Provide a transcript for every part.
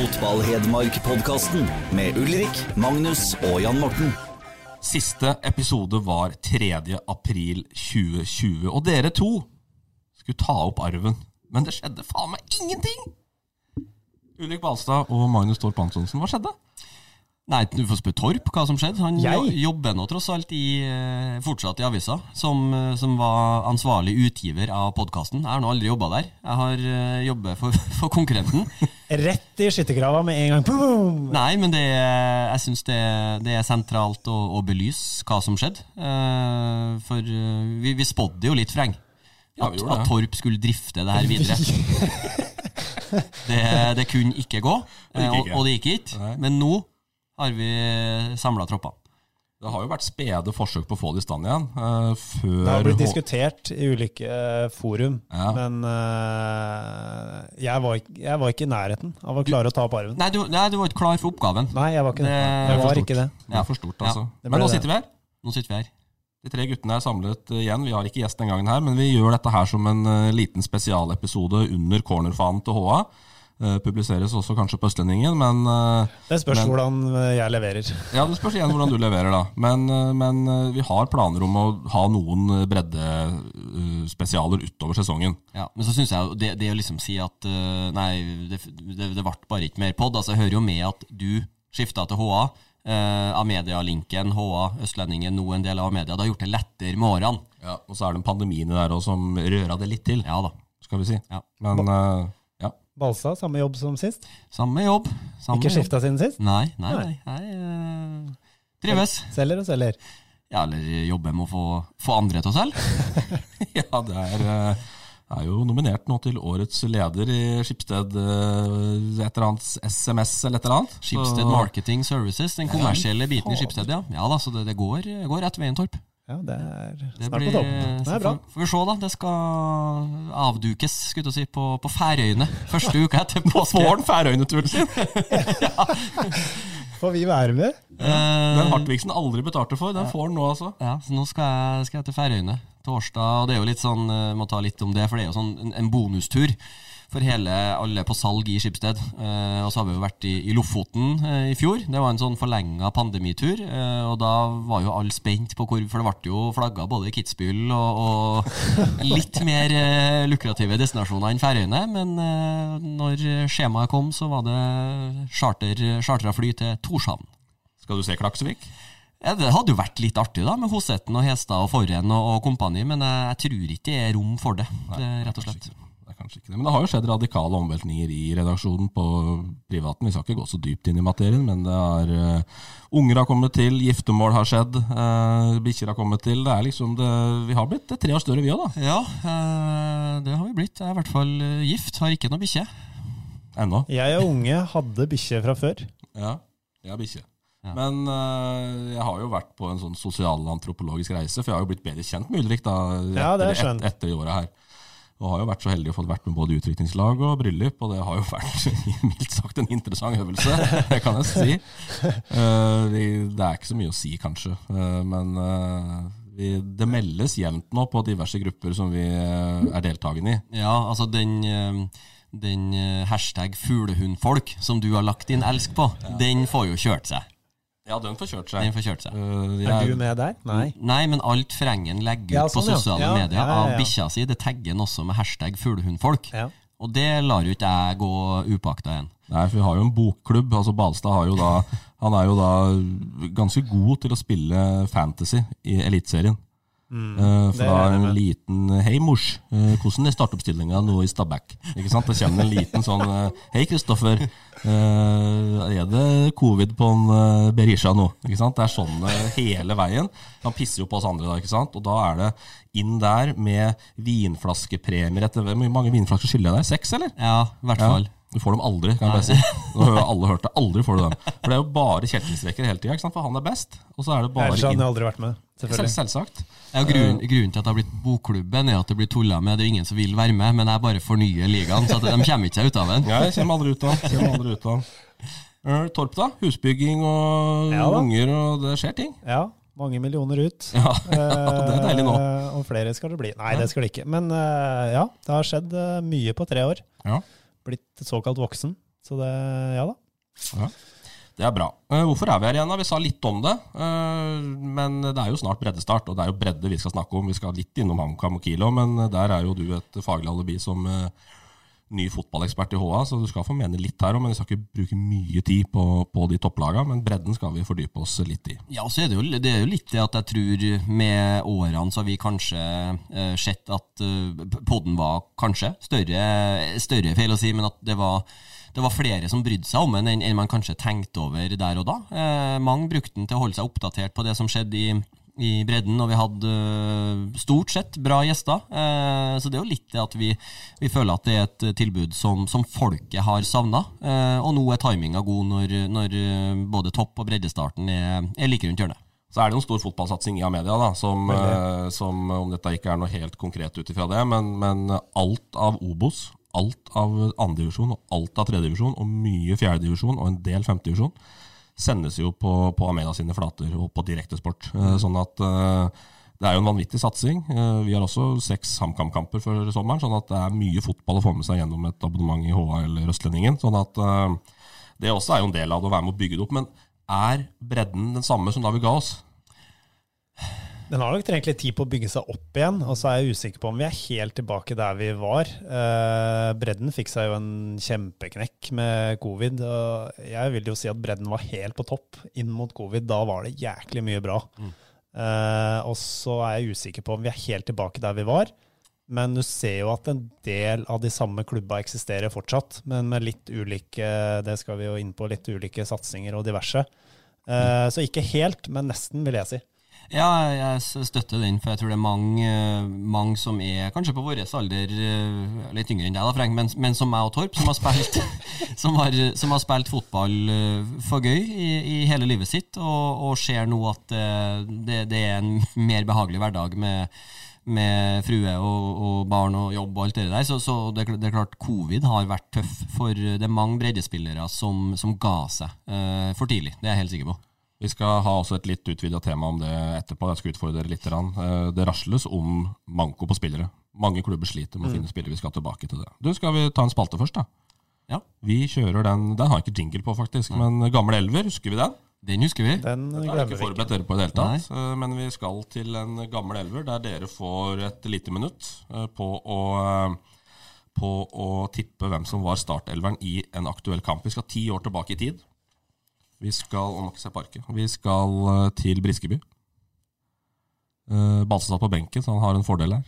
Fotball-Hedmark-podkasten med Ulrik, Magnus og Jan Morten. Siste episode var 3. april 2020, og dere to skulle ta opp arven. Men det skjedde faen meg ingenting! Ulrik Balstad og Magnus Torp Antonsen, hva skjedde? Nei, du får spørre Torp hva som skjedde. Han Jeg? jo, jobber nå tross alt i, eh, fortsatt i avisa, som, eh, som var ansvarlig utgiver av podkasten. Jeg har nå aldri jobba der. Jeg har uh, jobber for, for konkurrenten. Rett i skyttergrava med en gang. Boom! Nei, men det, er- jeg syns det, det er sentralt å, å belyse hva som skjedde. Uh, for uh, vi, vi spådde jo litt freng. Ja, At, vi at Torp skulle drifte det her videre. det, det kunne ikke gå, og, og det gikk ikke. Men nå har vi samla troppene. Det har jo vært spede forsøk på å få det i stand igjen. Uh, Det har blitt diskutert i ulike uh, forum, Ja. men uh, jeg, var ikke, jeg var ikke i nærheten av å klare å ta opp arven. Nei du, nei, du var ikke klar for oppgaven. Nei, jeg var ikke det. Det- Jeg var ikke det. Er for stort, altså. Ja, Men nå sitter vi her. Nå sitter vi her. De tre guttene er samlet igjen. Vi har ikke gjest den gangen her, men vi gjør dette her som en liten spesialepisode under cornerfanen til HA. Eh, publiseres også kanskje på Østlendingen, men eh, Det spørs Men- hvordan eh, jeg leverer. Ja, det spørs igjen hvordan du leverer, da. Men, men vi har planer om å ha noen breddespesialer utover sesongen. Ja, men så synes jeg det, det å liksom si at Nei, det, det, det ble bare ikke mer pod. Altså, jeg hører jo med at du skifta til HA. Uh, Amedia-linken, HA, Østlendingen, nå en del av Amedia. Det har gjort det lettere med årene. Ja, og så er det en pandemi der også som røra det litt til, Ja da. skal vi si. Ja. Men eh, ja. Balstad, samme jobb som sist. Samme jobb. Samme Ikke skifta siden sist. Nei, nei, nei. nei. Uh, trives. Selger og selger. Ja, eller jobber med å få, få andre til å selge. ja, det er, eh, er jo nominert nå til årets leder i Skipsted eh, et eller annet SMS eller et eller annet. Skipsted Marketing Services, den kommersielle biten i Skipsted, ja. Ja da, så det, det går, går rett veien, Torp. Ja, det er snart på topp. Det er bra. Får, vi se, da. Det skal avdukes skulle jeg si, på, på Færøyene første uka etter påske. Får han Færøyene-turen sin? Får vi være med? Eh, Den Hartvigsen aldri betalte for, den får han nå, altså. ja, så nå skal jeg, skal jeg til Færøyene torsdag, og det er jo litt sånn, eh, må ta litt om det, for det er jo sånn en, en bonustur for hele, alle på salg i Skipsted. Eh, og så har vi jo vært i, i Lofoten eh, i fjor. Det var en sånn forlenga pandemitur, eh, og da var jo alle spent på hvor For det ble jo flagga både Kitzbühel og, og litt mer eh, lukrative destinasjoner enn Færøyene. Men eh, når skjemaet kom, så var det charter, chartra fly til Torshavn. Skal du se Klaksvik? Ja, det hadde jo vært litt artig da, med Hosetten og Hestad og Forren og, og kompani, men jeg, jeg tror ikke det er rom for det, det rett og slett. Kanskje ikke det. Men det har jo skjedd radikale omveltninger i redaksjonen på privaten. Vi skal ikke gå så dypt inn i materien, men det er uh, Unger har kommet til, giftermål har skjedd, uh, bikkjer har kommet til. Det er liksom det, Vi har blitt tre år større, vi òg, da. Ja, uh, det har vi blitt. Jeg er i hvert fall gift, har ikke noe bikkje. Ennå. Jeg og unge hadde bikkje fra før. Ja, jeg har bikkje. Ja. Men uh, jeg har jo vært på en sånn sosialantropologisk reise, for jeg har jo blitt bedre kjent med Ulrik da, Ja, det etter, et, etter i året her. Og har jo vært så heldig å få vært med både utdrikningslag og bryllup, og det har jo vært mildt sagt en interessant øvelse, det kan jeg si. Eh, det er ikke så mye å si, kanskje, eh, men eh, vi, det meldes jevnt nå på diverse grupper som vi er deltakende i. Ja, altså den, den hashtag fuglehundfolk som du har lagt din elsk på, den får jo kjørt seg. Ja, den får kjørt Den får kjørt seg. Eh, Er du med der? Nei. Nei, men alt Frengen legger ut Ja, på sånn, på sosiale Ja, medier ja, ja, ja. av bikkja si, det tagger han også med hashtag fuglehundfolk. Ja. Og det lar jo ikke jeg gå upakta igjen. Nei, for vi har jo en bokklubb. altså Balstad har jo da, han er jo da ganske god til å spille fantasy i Eliteserien. Eh, uh, er jeg en liten Hei, mors. uh, hvordan er startoppstillinga nå i Stabæk? Ikke sant? Det kommer en liten sånn uh, Hei, Kristoffer. eh, er det covid på en eh, Berisha nå? Ikke sant? Det er sånn eh, hele veien. Han pisser jo på oss andre da, ikke sant? Og da er det inn der med vinflaskepremier etter Hvor mange vinflasker skylder jeg deg? Seks, eller? Ja, i hvert Ja. fall. Du får dem aldri, kan jeg bare si. Nå har alle hørt det. Aldri får du dem. For det er jo bare kjeltringstreker hele tida, for han er best. Og så er det bare Ellers hadde han aldri vært med. Selv, Selvfølgelig. selvsagt. Ja, grunnen, grunnen til at det har blitt Bokklubben, er at det blir tulla med. Det er ingen som vil være med, men jeg bare fornyer ligaen. Så de kommer ikke seg ut av den. Ja, jeg kommer aldri ut av den. Eh, Torp, da? Husbygging og Ja da. unger, og det skjer ting. Ja, mange millioner ut. Ja, det er deilig nå. Eh, og flere skal det bli. Nei, det skal det ikke. Men eh, ja, det har skjedd eh, mye på tre år. Ja. Blitt såkalt voksen. Så det, ja da. Det er bra. Eh, Hvorfor er vi her igjen? da? Vi sa litt om det. eh, Men det er jo snart breddestart, og det er jo bredde vi skal snakke om. Vi skal litt innom HamKam og Kilo, men der er jo du et faglig alibi som eh, ny fotballekspert i HA, så du skal få mene litt her òg. Men vi skal ikke bruke mye tid på, på de topplagene, men bredden skal vi fordype oss litt i. Ja, så er det, jo, det er jo litt det at jeg tror med årene så har vi kanskje eh, sett at eh, podden var kanskje større, større feil å si, men at det var, det var flere som brydde seg om den enn en man kanskje tenkte over der og da. Eh, mange brukte den til å holde seg oppdatert på det som skjedde i, i bredden, og vi hadde eh, stort sett bra gjester. Eh, så det er jo litt det at vi, vi føler at det er et tilbud som, som folket har savna. Eh, og nå er timinga god når, når eh, både topp- og breddestarten er, er like rundt hjørnet. Så er det jo en stor fotballsatsing i Amedia, da, som, eh, som om dette ikke er noe helt konkret ut ifra det, men, men alt av Obos, alt av andredivisjon og alt av tredjedivisjon, og mye fjerdedivisjon og en del femtedivisjon, sendes jo på, på Amedia sine flater og på direktesport. Eh, Sånn at eh, det er jo en vanvittig satsing. Eh, Vi har også seks HamKam-kamper før sommeren, sånn at det er mye fotball å få med seg gjennom et abonnement i HA eller Østlendingen. Sånn at det også er jo en del av det å være med å bygge det opp. Men er bredden den samme som da vi ga oss? Den har nok trengt litt tid på å bygge seg opp igjen, og så er jeg usikker på om vi er helt tilbake der vi var. Eh, bredden fikk seg jo en kjempeknekk med covid. og Jeg vil jo si at bredden var helt på topp inn mot covid. Da var det jæklig mye bra. Eh, og så er jeg usikker på om vi er helt tilbake der vi var. Men du ser jo at en del av de samme klubba eksisterer fortsatt, men med litt ulike det skal vi jo inn på, litt ulike satsinger og diverse. Eh, så ikke helt, men nesten, vil jeg si. Ja, jeg støtter den, for jeg tror det er mange, mange som er kanskje på vår alder, eh, litt yngre enn deg, da, Frank, men, men som meg og Torp, som har spilt, som har, som har spilt fotball eh, for gøy i, i hele livet sitt, og, og ser nå at eh, det, det er en mer behagelig hverdag med, med frue og, og barn og jobb og alt det der. Så, så det, det er klart covid har vært tøff for det er mange breddespillere som, som ga seg eh, for tidlig. Det er jeg helt sikker på. Vi skal ha også et litt utvida tema om det etterpå. Jeg skal utfordre dere litt. Eh, Det rasles om manko på spillere. Mange klubber sliter med å finne spillere. Vi skal tilbake til det. Du, Skal vi ta en spalte først, da? Ja. Vi kjører den Den har jeg ikke jingle på, faktisk. Men Gamle Elver, husker vi den? Den husker vi. Den glemmer ikke vi ikke. forberedt dere på i det hele tatt. Nei. Men vi skal til en gammel elver der dere får et lite minutt eh, på å, eh, på å tippe hvem som var startelveren i en aktuell kamp. Vi skal ti år tilbake i tid. Vi skal om må ikke se på. Vi skal eh, til Briskeby. Uh, Balse satt på benken, så han har en fordel her.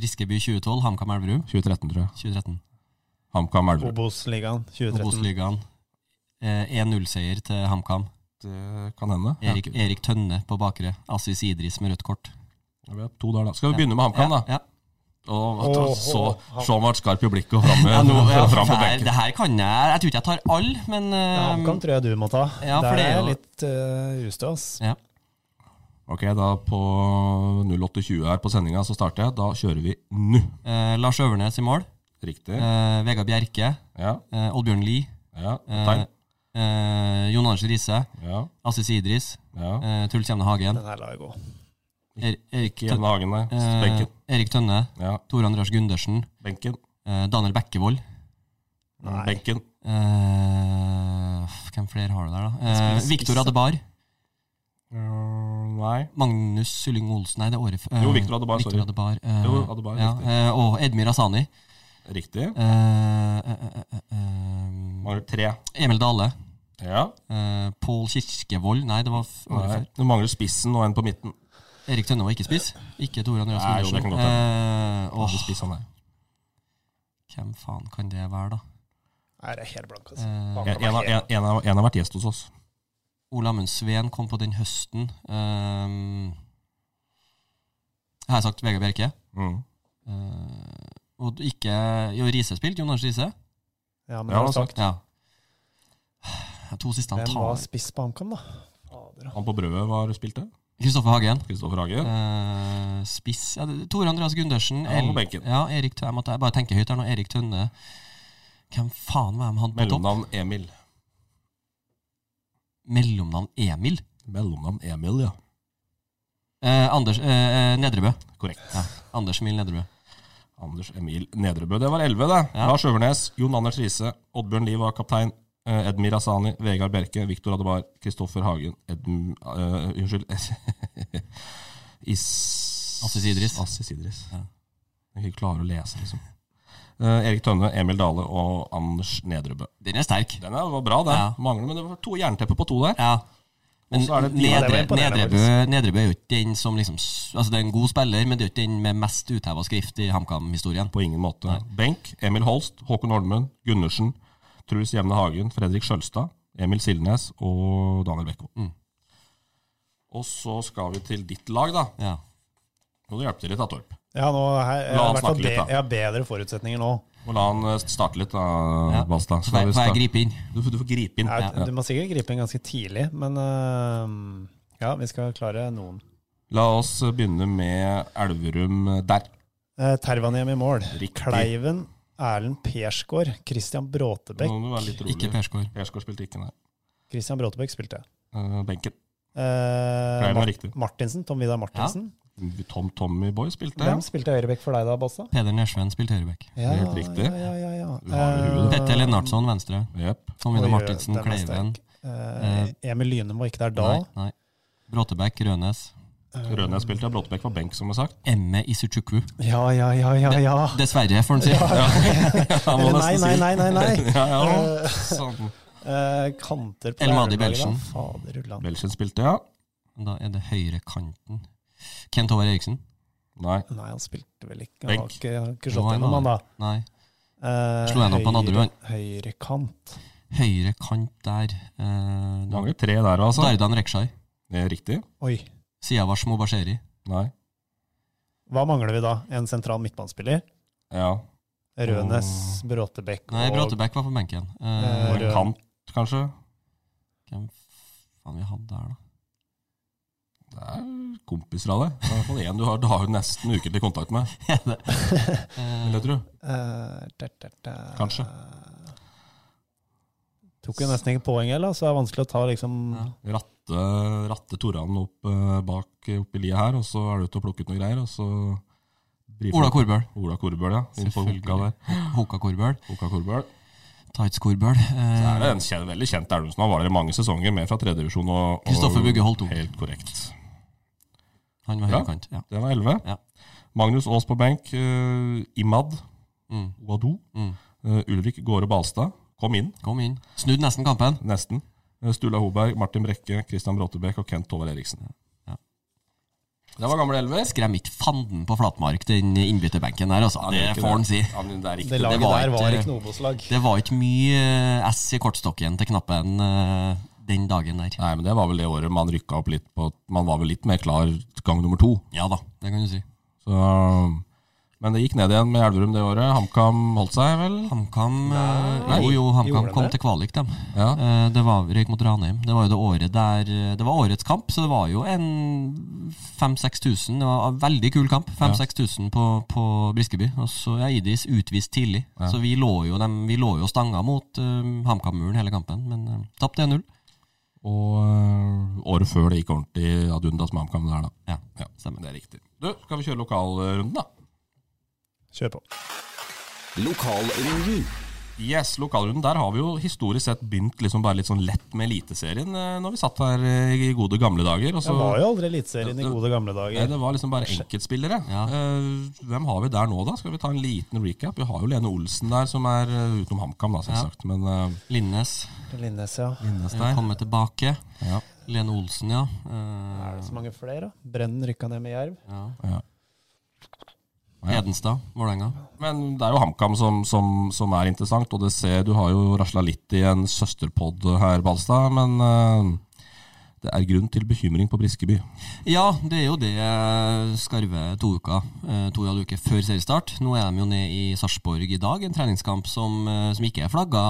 Briskeby 2012, HamKam Elverum 2013, tror jeg. 2013. HamKam Elverum. Obos-ligaen 2013. Obos-ligaen. Eh, 1-0-seier til HamKam. Det kan hende. Erik, Erik Tønne på bakre. Assis Idris med rødt kort. Ja, vi har to der, da. Skal vi begynne med HamKam, da? Ja, ja. Og, Åh, så så han ble skarp i blikket og framme Ja, nå, ja, fram på benken. det her kan jeg Jeg tror ikke jeg tar alle, men eh, Ja, HamKam tror jeg du må ta. Ja, for det er jo- litt uh, ustø, ja. Ok, da på 08.20 her på sendinga så starter jeg. Da kjører vi nå. Eh, Lars Øvernes i mål. Riktig. Eh, Vegard Bjerke. Ja. Eh, Oddbjørn Lie. ja. Eh, eh, Jon Anders Riise. Ja. Assis Idris. ja. Eh, Truls Jevne Hagen. Den her lar jeg gå. Er, Erik, Tønne, Hagen, eh, Erik Tønne. Ja. Tor Andreas Gundersen. Benken. Eh, Daniel Bekkevold. Nei. Benken. Eh, hvem flere har du der, da? Eh, Viktor Adebar. Uh, nei. Magnus Sylling Olsen Nei, det er året før. Jo, Victor Adebar, Victor. Adebar, eh, Jo, Adebar, ja, eh, og Edmir Asani. Riktig. Eh, eh, eh, eh, eh, Mangler tre. Emil Dale. Ja. Eh, Pål Kirkevold. Nei, det var året før. Du mangler spissen og en på midten. Erik Tønne var ikke spiss. Ikke Tor Andreas Nei, jo, det kan godt hende. Eh, han hvem faen kan det være, da? Nei, det er helt blank, altså. Eh, En, en, en, en, har- vært gjest hos oss. Ole Amund Sveen kom på den høsten. Jeg har jeg sagt Vegard Bjerke? Mm. Uh, og ikke Jo, Riise spilte. Jonas Riise. Ja, men det han har sagt. Ja. To siste han Hvem var spiss på HamKam, da? Fader. Han på brødet var spilte. Kristoffer Hagen. Kristoffer Hagen. Uh, spiss ja, Tore Andreas Gundersen. Ja, El- Ja, Erik Tønne, Jeg måtte bare tenke høyt her nå. Erik Tønne. Hvem faen var han på topp? Mellomnavn Emil. Mellomnavn Emil. Mellomnavn Emil, ja. Eh, Anders eh, eh, Nedrebø. Korrekt. Ja. Anders Emil Nedrebø. Anders Emil Nedrebø. Det var elleve, det. Ja. Lars Øvernes, Jon Anders Riise, Oddbjørn Liv var kaptein. Eh, Edmir Asani, Vegard Berke, Viktor Adebar, Kristoffer Hagen Edm... uh, unnskyld Is... Assis Idris. Assis Idris. Ja. Jeg ikke klarer å lese, liksom. Uh, Erik Tønne, Emil Dale og Anders Nedrebø. Den er sterk. Den er- var bra, den. Ja. Mangler, men det var to jerntepper på to der. Ja. Men det- det Nedre, Nedrebø, Nedrebø er jo ikke den som liksom Altså, det er en god spiller, men det er jo ikke den med mest utheva skrift i HamKam-historien. På ingen måte. Nei. Benk, Emil Holst, Håkon Holmen, Gundersen, Truls Jevne Hagen, Fredrik Skjølstad, Emil Silnes og Daniel Bekko. Mm. Og så skal vi til ditt lag, da. Ja. Må du hjelpe til litt, da, Torp. Ja, nå jeg, jeg, snakke litt, da. jeg har bedre forutsetninger nå. Og la han eh, starte litt, da, Ja. Balstad. Så får jeg, gripe inn. Du, får- du får gripe inn. Ja. Du må sikkert gripe inn ganske tidlig, men uh, ja, vi skal klare noen. La oss begynne med Elverum der. Eh, Tervanhjem i mål. Riktig. Kleiven, Erlend Persgaard, Christian Bråtebekk. Nå må du være litt rolig. Ikke Persgaard. Persgaard spilte ikke, nei. Christian Bråtebekk spilte. Uh, benken. Uh, Mar- riktig. Martinsen, Tom Vidar Martinsen. Tom Tommy Boy spilte. Hvem spilte høyrebekk for deg da, Bassa? Peder Nesven spilte høyrebekk. Ja, Helt riktig. Ja, ja, ja, ja. Eh, Petter Lennartson venstre. Yep. Tom Vidar Martinsen Kleiven. Eh, Emil Lyne var ikke der da. Nei, nei. Bråtebekk Rønes. Rødnes spilte, Bråtebekk var benk, som har sagt. Emme Isuchukwu. Ja, ja, ja, ja. ja. Dessverre, får en si. Ja. Eller nei, nei, nei, nei. nei. Ja, ja. Eh, Sånn. Uh, kanter på Elmadi. Belsen. Belgien spilte, ja. Da er det høyrekanten. Kent Håvard Eriksen. Nei. Nei, han spilte vel ikke. Han har ikke, har ikke slått gjennom, han da. Nei. Uh, Slo gjennom på høyre- han. Høyre kant. Høyre kant der. Uh, Mange tre der, altså. Dardan Rekshai. Det er riktig. Oi. Siavash Mobasheri. Nei. Hva mangler vi da? En sentral midtbanespiller? Ja. Rønes, Bråtebekk Nei, Bråtebekk var på benken. Eh, Eh, det kant, kanskje? hvem faen vi hadde der, da? Det er kompiser av deg. I hvert fall én du har, du har jo nesten ukentlig kontakt med. Vil jeg tro. Eh. Kanskje. Tok jo nesten ikke poeng heller, så det er vanskelig å ta liksom Ja. Ratte, ratte Toran opp eh, bak opp i lia her, og så er du ute og plukker ut noen greier, og så Ola Korbøl. Ola Korbøl, ja. Selvfølgelig. Hoka. Korbøl. Hoka Korbøl. Tights Korbøl. Så er Eh, det en kjent, veldig kjent Elvumsen. Han var der i mange sesonger, med fra tredjedivisjon. og- Kristoffer Bugge Holtung. Helt korrekt. han var høyrekant. Ja. Det var elleve. Ja. Magnus Aas på benk. Uh, Imad Mm. Wadou. Mm. Uh, Ulrik Gåre Balstad kom inn, Kom inn. Snudd nesten kampen. nesten. Eh, Sturla Hoberg, Martin Brekke, Christian Bråtebekk og Kent Tovar Eriksen. Ja. Det var gamle elver. Skremmer ikke fanden på flatmark, den innbytterbenken der, altså. Ja, Det får han si. Han, det er. Det laget var der var ikke- ikke noe Obos-lag. Det var ikke mye eh, S i kortstokken til knappen eh, den dagen der. Nei, men det var vel det året man rykka opp litt på Man var vel litt mer klar gang nummer to. Ja da, det kan du si. Så, men det gikk ned igjen med Elverum det året. HamKam holdt seg vel? HamKam eh, Nei, Jo, jo, HamKam kom det? til kvalik, dem. Ja. Eh, Det var røyk mot Ranheim. Det var jo det året der eh, Det var årets kamp, så det var jo en 5000-6000. Det var en veldig kul kamp. 5000-6000 på, på Briskeby. Og så er Idis utvist tidlig. Ja. Så vi lå jo, dem, vi lå jo stanga mot uh, HamKam-muren hele kampen, men uh, tapte 1-0. Og året før det gikk ordentlig ad undas med HamKam der, da. Ja, Ja, stemmer. det er riktig. Du, skal vi kjøre lokalrunden, da? Kjør på. Lokalrunden. Yes, lokalrunden. Der har vi jo historisk sett begynt liksom bare litt sånn lett med Eliteserien eh, når vi satt her eh, i gode gamle dager. Også, Det var jo aldri Eliteserien i gode gamle Nei, dager. det var liksom bare enkeltspillere. Ja. Eh, hvem har vi der nå, da? Skal vi ta en liten recap? Vi har jo Lene Olsen der, som er utenom HamKam, da, selvsagt. Men uh, Linnes Linnes, ja. Linnes der. Komme tilbake. Ja. Lene Olsen, ja. Er Eh, det så mange flere, da? Brennen rykka ned med Jerv. ja. Ja. Hedenstad, Vålerenga. Men det er jo HamKam som, som, som er interessant, og det ser, du har jo rasla litt i en søsterpod her, Balstad. Men uh, Det er grunn til bekymring på Briskeby. Ja, det er jo det skarve to uker, eh, to og en halv uke før seriestart. Nå er de jo nede i Sarpsborg i dag, en treningskamp som, eh, som ikke er flagga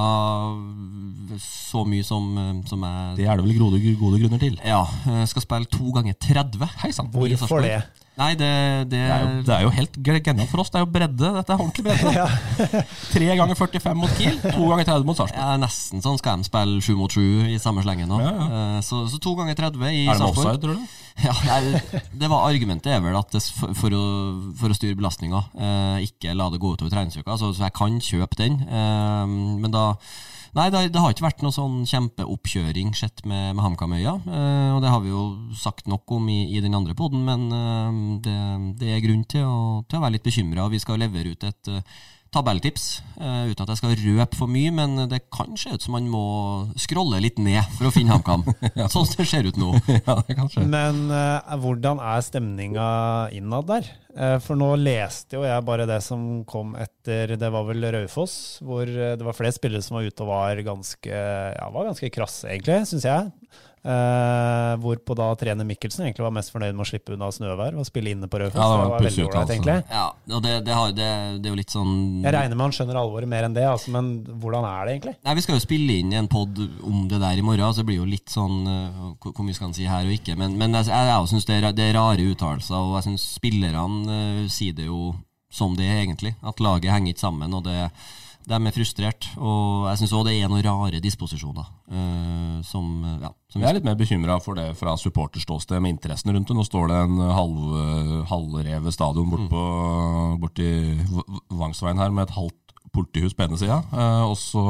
så mye som, eh, som er Det er det vel gode, gode grunner til. Ja. eh, Skal spille to ganger 30. Hei sann. Hvorfor Sarpsborg. det? Nei, det, det, Det er, jo, det er jo helt genialt for oss. Det er jo bredde. Dette er ordentlig bredde. Tre ganger 45 mot Kiel, to ganger 30 mot Sarpsborg. ja, nesten sånn skal de spille sju mot sju i samme slenge nå. Ja, ja. Eh, Så, så to ganger 30 i Er det Sarpsborg. offside, tror du? Ja, nei, det var Argumentet er vel at det, for, for, å, for å styre belastninga, eh, ikke la det gå utover treningsuka. Så, så jeg kan kjøpe den. Eh, men da Nei, det, det har ikke vært noe sånn kjempeoppkjøring sett med, med HamKam-øya. Eh, og det har vi jo sagt nok om i, i den andre poden, men eh, det, det er grunn til å, til å være litt bekymra. Vi skal levere ut et eh, tabelltips, Uh, uten at jeg skal røpe for mye, men det kan se ut som man må scrolle litt ned for å finne HamKam. Sånn det ser ut nå. Ja, det. Men uh, hvordan er stemninga innad der? Uh, for nå leste jo jeg bare det som kom etter Det var vel Raufoss, hvor det var flere spillere som var ute og var ganske, ja, var ganske krasse, egentlig, syns jeg. Eh, hvorpå da trener Mikkelsen egentlig var mest fornøyd med å slippe unna snøvær og spille inne på Raufoss. Ja, det var det egentlig. Ja, og det, det, har, det, det er jo litt sånn Jeg regner med han skjønner alvoret mer enn det, altså, men hvordan er det egentlig? Nei, Vi skal jo spille inn en pod om det der i morgen, så det blir jo litt sånn eh, Hvor mye skal han si her og ikke? Men, men jeg, jeg, jeg syns det, er- det er rare uttalelser, og jeg syns spillerne uh, sier det jo som det er, egentlig. At laget henger ikke sammen, og det, de er frustrert. Og jeg syns òg det er noen rare disposisjoner Uh, som eh, ja, som Jeg er litt mer bekymra for det fra supporterståsted med interessen rundt det. Nå står det en halv, halvrevet stadion bort på, bort i Vangsveien her med et halvt politihus på ene sida. Uh, og så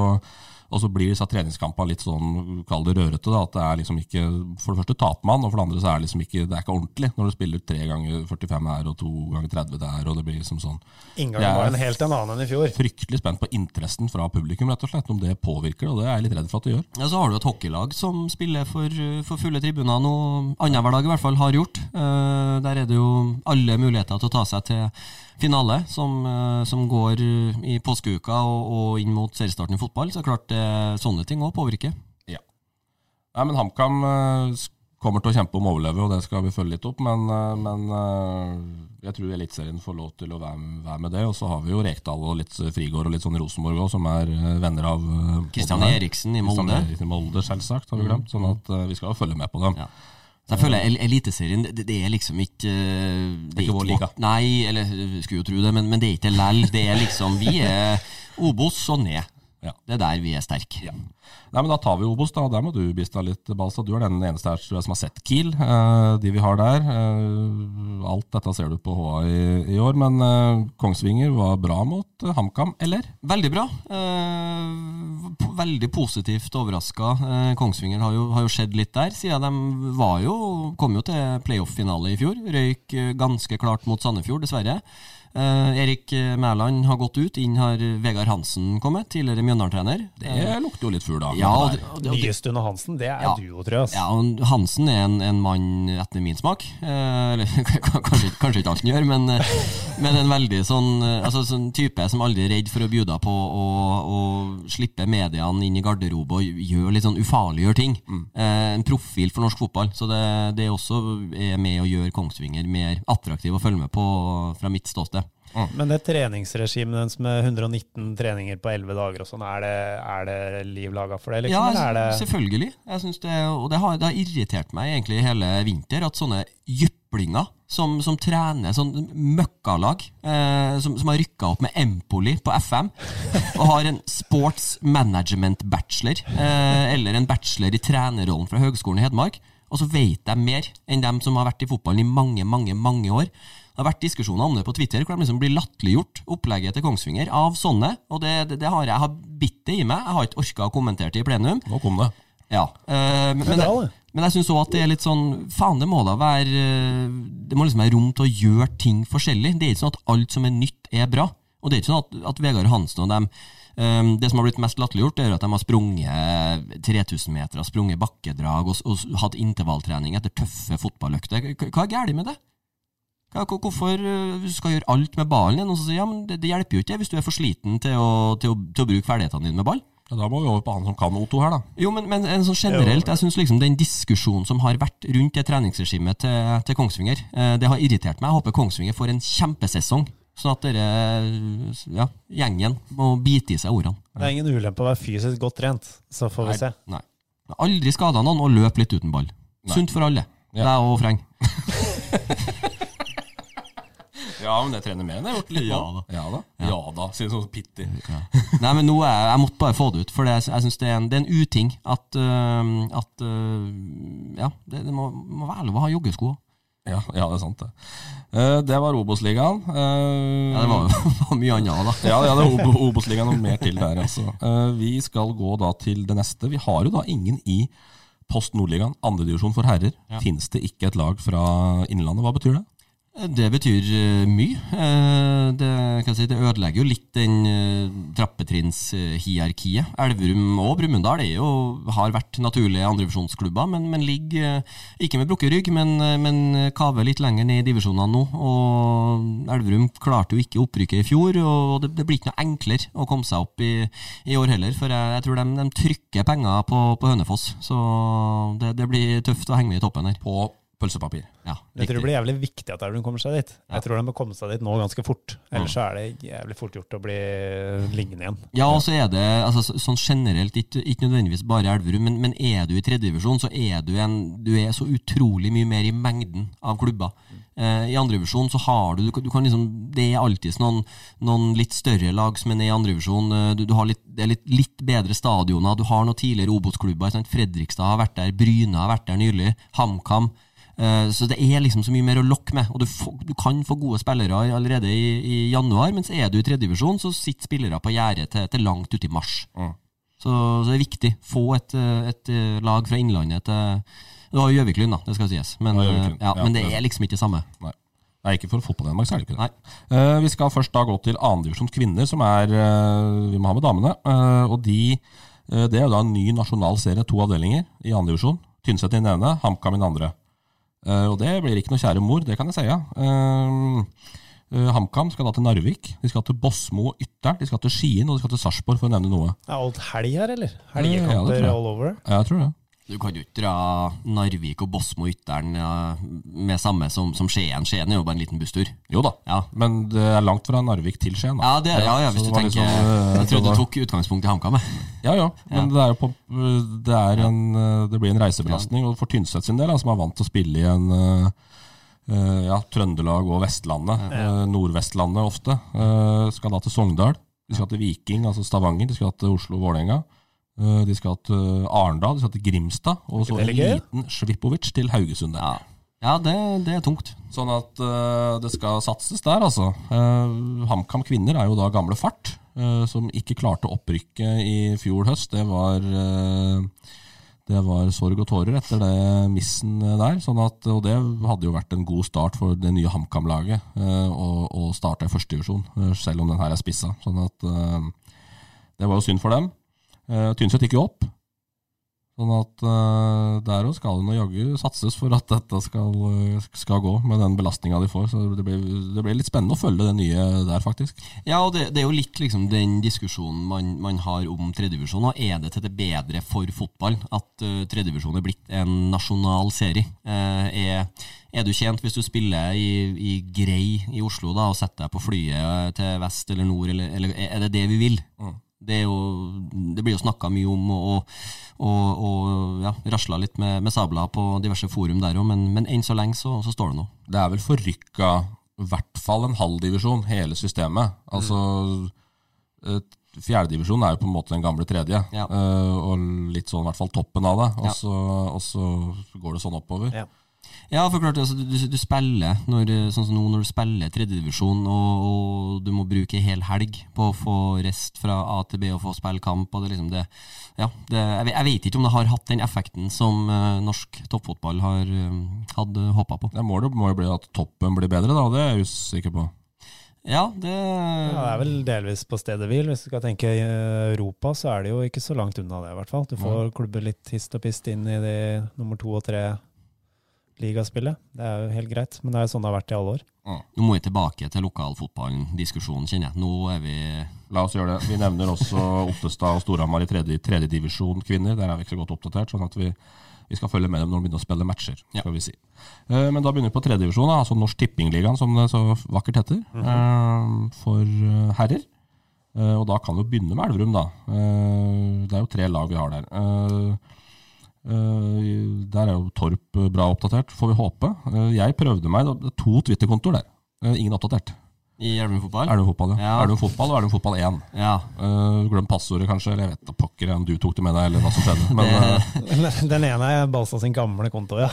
og så blir disse treningskampene litt sånn, kall det rørete. da, at det er liksom ikke, For det første taper man, og for det andre så er det liksom ikke det er ikke ordentlig. Når du spiller tre ganger 45 her og to ganger 30 der, og det blir liksom sånn Inngangen var en helt en annen enn i fjor. Fryktelig spent på interessen fra publikum, rett og slett. Om det påvirker det, og det er jeg litt redd for at det gjør. Ja, Så har du et hockeylag som spiller for, for fulle tribuner noe annenhver dag i hvert fall, har gjort. Uh, der er det jo alle muligheter til å ta seg til finale, som, eh, som går i påskeuka og, og inn mot seriestarten i fotball. Så klart eh, sånne ting òg påvirker. Ja. Nei, men HamKam eh, kommer til å kjempe om å overleve, og det skal vi følge litt opp. Men, eh, men eh, jeg tror Eliteserien får lov til å være, med det. Og så har vi jo Rekdal og litt Frigård og litt sånn Rosenborg òg, som er eh, venner av eh, Kristian. Eriksen i Molde. Kristian Eriksen i Molde, selvsagt, har vi glemt. Sånn at eh, vi skal jo følge med på dem. Ja. Så jeg føler el- Eliteserien, det, det er liksom ikke Det er ikke vår liga. Nei, eller skulle jo tro det, men, men det er ikke lell. Det er liksom Vi er Obos og ned. Ja. Det er der vi er sterke. Nei, men Da tar vi Obos, da. Der må du bistå litt, Balstad. Du er den eneste her som har sett Kiel, eh, de vi har der. Eh, alt dette ser du på HA i, i år. Men eh, Kongsvinger var bra mot HamKam, eller? Veldig bra. Eh, veldig positivt overraska. Kongsvinger har jo, har jo skjedd litt der, siden de var jo, kom jo til playoff-finale i fjor. Røyk ganske klart mot Sandefjord, dessverre. Eh, Erik Mæland har gått ut, inn har Vegard Hansen kommet, tidligere Mjøndalen-trener. Det lukter jo litt fugl, da. Ja, det det- og, det- Nyestund og Hansen, det er Ja. duo, tror jeg. ja, Hansen er en, en mann etter min smak. Eh, eller kanskje, kanskje ikke alt han gjør, men, eh, men en veldig sånn, eh, altså, sånn type som aldri er redd for å bjuda på å, å slippe mediene inn i garderobe og gjøre litt sånn ufarliggjør ting. Eh, en profil for norsk fotball. Så det, det også er med å gjøre Kongsvinger mer attraktiv å følge med på fra mitt ståsted. Men det treningsregimet med 119 treninger på 11 dager og sånn, er det, er det liv laga for det, liksom? Ja, det selvfølgelig. Det, og det har, det har irritert meg egentlig hele vinter at sånne jyplinger som, som trener sånn møkkalag, eh, som, som har rykka opp med Empoli på FM, og har en sports management bachelor, eh, eller en bachelor i trenerrollen fra Høgskolen i Hedmark, og så vet de mer enn dem som har vært i fotballen i mange, mange, mange år. Det har vært diskusjoner om det på Twitter, hvor de liksom blir latterliggjort, opplegget til Kongsvinger, av sånne. Og det, det, det har jeg har bitt det i meg. Jeg har ikke orka å kommentere det i plenum. Nå kom det. Ja, Uh, men, det. men jeg syns òg at det er litt sånn Faen, det må da være eh, Det må liksom være rom til å gjøre ting forskjellig. Det er ikke sånn at alt som er nytt, er bra. Og det er ikke sånn at, at Vegard Hansen og dem um, Det som har blitt mest latterliggjort, er at de har sprunget 3000 meter, sprunget bakkedrag og, og hatt intervalltrening etter tøffe fotballøkter. Hva er galt med det? Hvorfor skal du skal gjøre alt med ballen? Noen som sier ja, men det, det hjelper jo ikke hvis du er for sliten til å, til å, til å bruke ferdighetene dine med ball. Ja, da må vi over på han som kan O2 her, da. Jo, men, men en sånn generelt, jeg synes liksom den diskusjonen som har vært rundt det treningsregimet til, til Kongsvinger, eh, det har irritert meg. Jeg håper Kongsvinger får en kjempesesong, sånn at dere, ja, gjengen må bite i seg ordene. Det er ingen ulempe å være fysisk godt trent, så får vi Nei, se. Nei. Aldri skada noen å løpe litt uten ball. Sunt for alle. Ja. Deg og Freng. Ja, men det trener mer enn jeg har gjort litt Ja da. Ja da. Ja da, sier sånn pitty. Nei, men nå er, jeg måtte bare få det ut, for det, jeg syns det, en- det er en uting at, uh, at uh, Ja, det, det må, må være lov å ha joggesko. Ja, ja, det er sant, det. Uh, det var Obos-ligaen. Eh, Ja, det var var mye annet òg, da. Ja, ja, det er Obo- Obos-ligaen og mer til der, altså. Eh, vi skal gå da til det neste. Vi har jo da ingen i Post Nordligaen, andredivisjon for herrer. Finnes det ikke et lag fra Innlandet? Hva betyr det? Det betyr øh, mye. Eh, Det, si, det ødelegger jo litt den uh, trappetrinnshierarkiet. Elverum og Brumunddal har vært naturlige andrevisjonsklubber, men, men ligger eh, ikke med brukket rygg, men, eh, men kaver litt lenger ned i divisjonene nå. Og Elverum klarte jo ikke opprykket i fjor, og det, det blir ikke noe enklere å komme seg opp i, i år heller. For jeg, jeg tror de, de trykker penger på, på Hønefoss, så det, det blir tøft å henge med i toppen her. På pølsepapir. Ja, Jeg tror det blir jævlig viktig at Elverum kommer seg dit. Jeg tror de må komme seg dit nå ganske fort. Ellers så er det jævlig fort gjort å bli liggende igjen. Ja, og så er det altså, sånn generelt, ikke, ikke nødvendigvis bare Elverum, men, men er du i tredjedivisjon, så er du en Du er så utrolig mye mer i mengden av klubber. Eh, I andredivisjon så har du, du, kan- du kan liksom Det er alltid noen, noen litt større lag som er nede i andredivisjon. Eh, du, du har litt, det er litt, litt bedre stadioner. Du har noen tidligere Obos-klubber. Fredrikstad har vært der, Bryne har vært der nylig, HamKam. Eh, Så det er liksom så mye mer å lokke med, og du, får, du kan få gode spillere allerede i, i januar, mens er du i tredjedivisjon, så sitter spillere på gjerdet til, til langt ut i mars. Så, så det er viktig. Få et, eh, et eh, lag fra Innlandet til Det var Gjøvik-Lyn, da, det skal sies. Men, Ja, ja, men det er liksom ikke det samme. Nei. Nei, ikke for fotball-Danmark, så er det ikke det. Uh, vi skal først da gå til andredivisjons kvinner, som er uh, Vi må ha med damene. Uh, og de, Det er jo da en ny nasjonal serie, to avdelinger i andredivisjon. Tynset i den ene, HamKam i den andre. Eh, og det blir ikke noe kjære mor, det kan jeg si. Ja. Eh, eh, HamKam skal da til Narvik, de skal til Bosmo og Ytteren, de skal til Skien og de skal til Sarpsborg, for å nevne noe. Det Er alt helg her, eller? Ja, tror Helgekamper jeg. all over? Ja, jeg tror det. Du kan jo ikke dra Narvik og Bosmo Ytteren med samme som, som Skien. Skien er jo bare en liten busstur. Jo da, Ja. men det er langt fra Narvik til Skien. da. Ja, det, ja, ja, hvis du tenker liksom, eh, Jeg trodde du tok utgangspunkt i HamKam. Ja, ja, men det er jo på det, er en, eh, det blir en reisebelastning. Og for Tynset sin del, som er vant til å spille i en eh, ja, Trøndelag og Vestlandet, Nordvestlandet ofte, skal da til Sogndal. De skal til Viking, altså Stavanger. De skal til Oslo og Vålerenga. Eh, De skal til Arendal, de skal til Grimstad, og så en liten Svipovic til Haugesund. Ja, ja det, det er tungt. Sånn at uh, det skal satses der, altså. Uh, HamKam kvinner er jo da gamle Fart, uh, som ikke klarte opprykket i fjor høst. Det var, eh, det var sorg og tårer etter det missen der. Sånn at, og det hadde jo vært en god start for det nye HamKam-laget eh, å, starte i førstedivisjon, selv om den her er spissa. Sånn at eh, det var jo synd for dem. Uh, Tynset gikk jo opp. Sånn at uh, der òg skal det jaggu satses for at dette skal, eh, skal gå, med den belastninga de får. Så det blir, det blir litt spennende å følge det nye der, faktisk. Ja, og det, det er jo litt liksom den diskusjonen man, man har om tredjedivisjon. og Er det til det bedre for fotball at uh, tredjedivisjon er blitt en nasjonal serie? Uh, er, er du tjent hvis du spiller i, i Grei i Oslo da, og setter deg på flyet til vest eller nord, eller, eller er det det vi vil? Det, er jo, det blir jo snakka mye om, og, og, og ja, rasla litt med, med sabler på diverse forum der òg, men, men enn så lenge så, så står det noe. Det er vel forrykka i hvert fall en halvdivisjon, hele systemet. Altså mm. Fjerdedivisjon er jo på en måte den gamle tredje, Ja. eh, og litt sånn i hvert fall toppen av det. Og Ja. så, og så går det sånn oppover. Ja. Ja, for klart, altså, du, du, spiller når, sånn som nå når du spiller tredjedivisjon, og, og du må bruke en hel helg på å få rest fra A til B og få spille kamp. Og det, er liksom det, ja, det, jeg, vet- jeg vet ikke om det har hatt den effekten som uh, norsk toppfotball har uh, hadde håpa på. Det må jo bli at toppen blir bedre, da, det er jeg usikker på. Ja, det Ja, det er vel delvis på stedet hvil. Hvis du skal tenke i Europa, så er det jo ikke så langt unna det, i hvert fall. Du får klubber litt hist og pist inn i de nummer to og tre ligaspillet. Det er jo helt greit, men det er jo sånn det har vært i alle år. Nå må vi tilbake til lokalfotballdiskusjonen, kjenner jeg. Nå er vi La oss gjøre det. Vi nevner også Ottestad og Storhamar i tredje, tredje divisjon kvinner. Der er vi ikke så godt oppdatert, sånn at vi, vi skal følge med dem når de begynner å spille matcher. skal vi si. Eh, Men da begynner vi på tredje divisjon, da, altså Norsk Tippingligaen, som det så vakkert heter, eh, for eh, herrer. Eh, Og da kan vi begynne med Elverum, da. Eh, Det er jo tre lag vi har der. Der er jo Torp eh, bra oppdatert, får vi håpe. Eh, Jeg prøvde meg, det er to Twitter-kontoer der. Eh, Ingen oppdatert. I Elverum fotball. Elverum fotball, ja. Ja. Fotball og Elverum fotball 1. Ja. Uh, Glem passordet, kanskje, eller jeg vet da pokker om du tok det med deg, eller hva som skjedde. Men uh... Den ene er Balstad sin gamle konto, ja.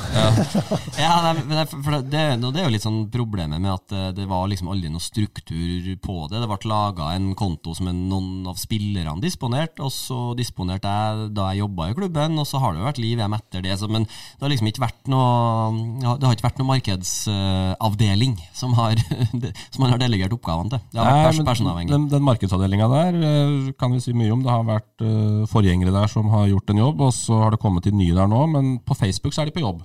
Ja, nei, men det, for det, det, det er jo litt sånn problemet med at eh, det var liksom aldri noe struktur på det. Det ble laga en konto som en, noen av spillerne disponerte, og så disponerte jeg da jeg jobba i klubben, og så har det jo vært liv hjem etter det. Så, men det har liksom ikke vært noe Det har ikke vært noe markedsavdeling som har, som man har delegert oppgavene til. Det har vært pers personavhengig. Den, den markedsavdelinga der eh, kan vi si mye om. Det har vært uh, forgjengere der som har gjort en jobb, og så har det kommet inn nye der nå. Men på Facebook så er de på jobb.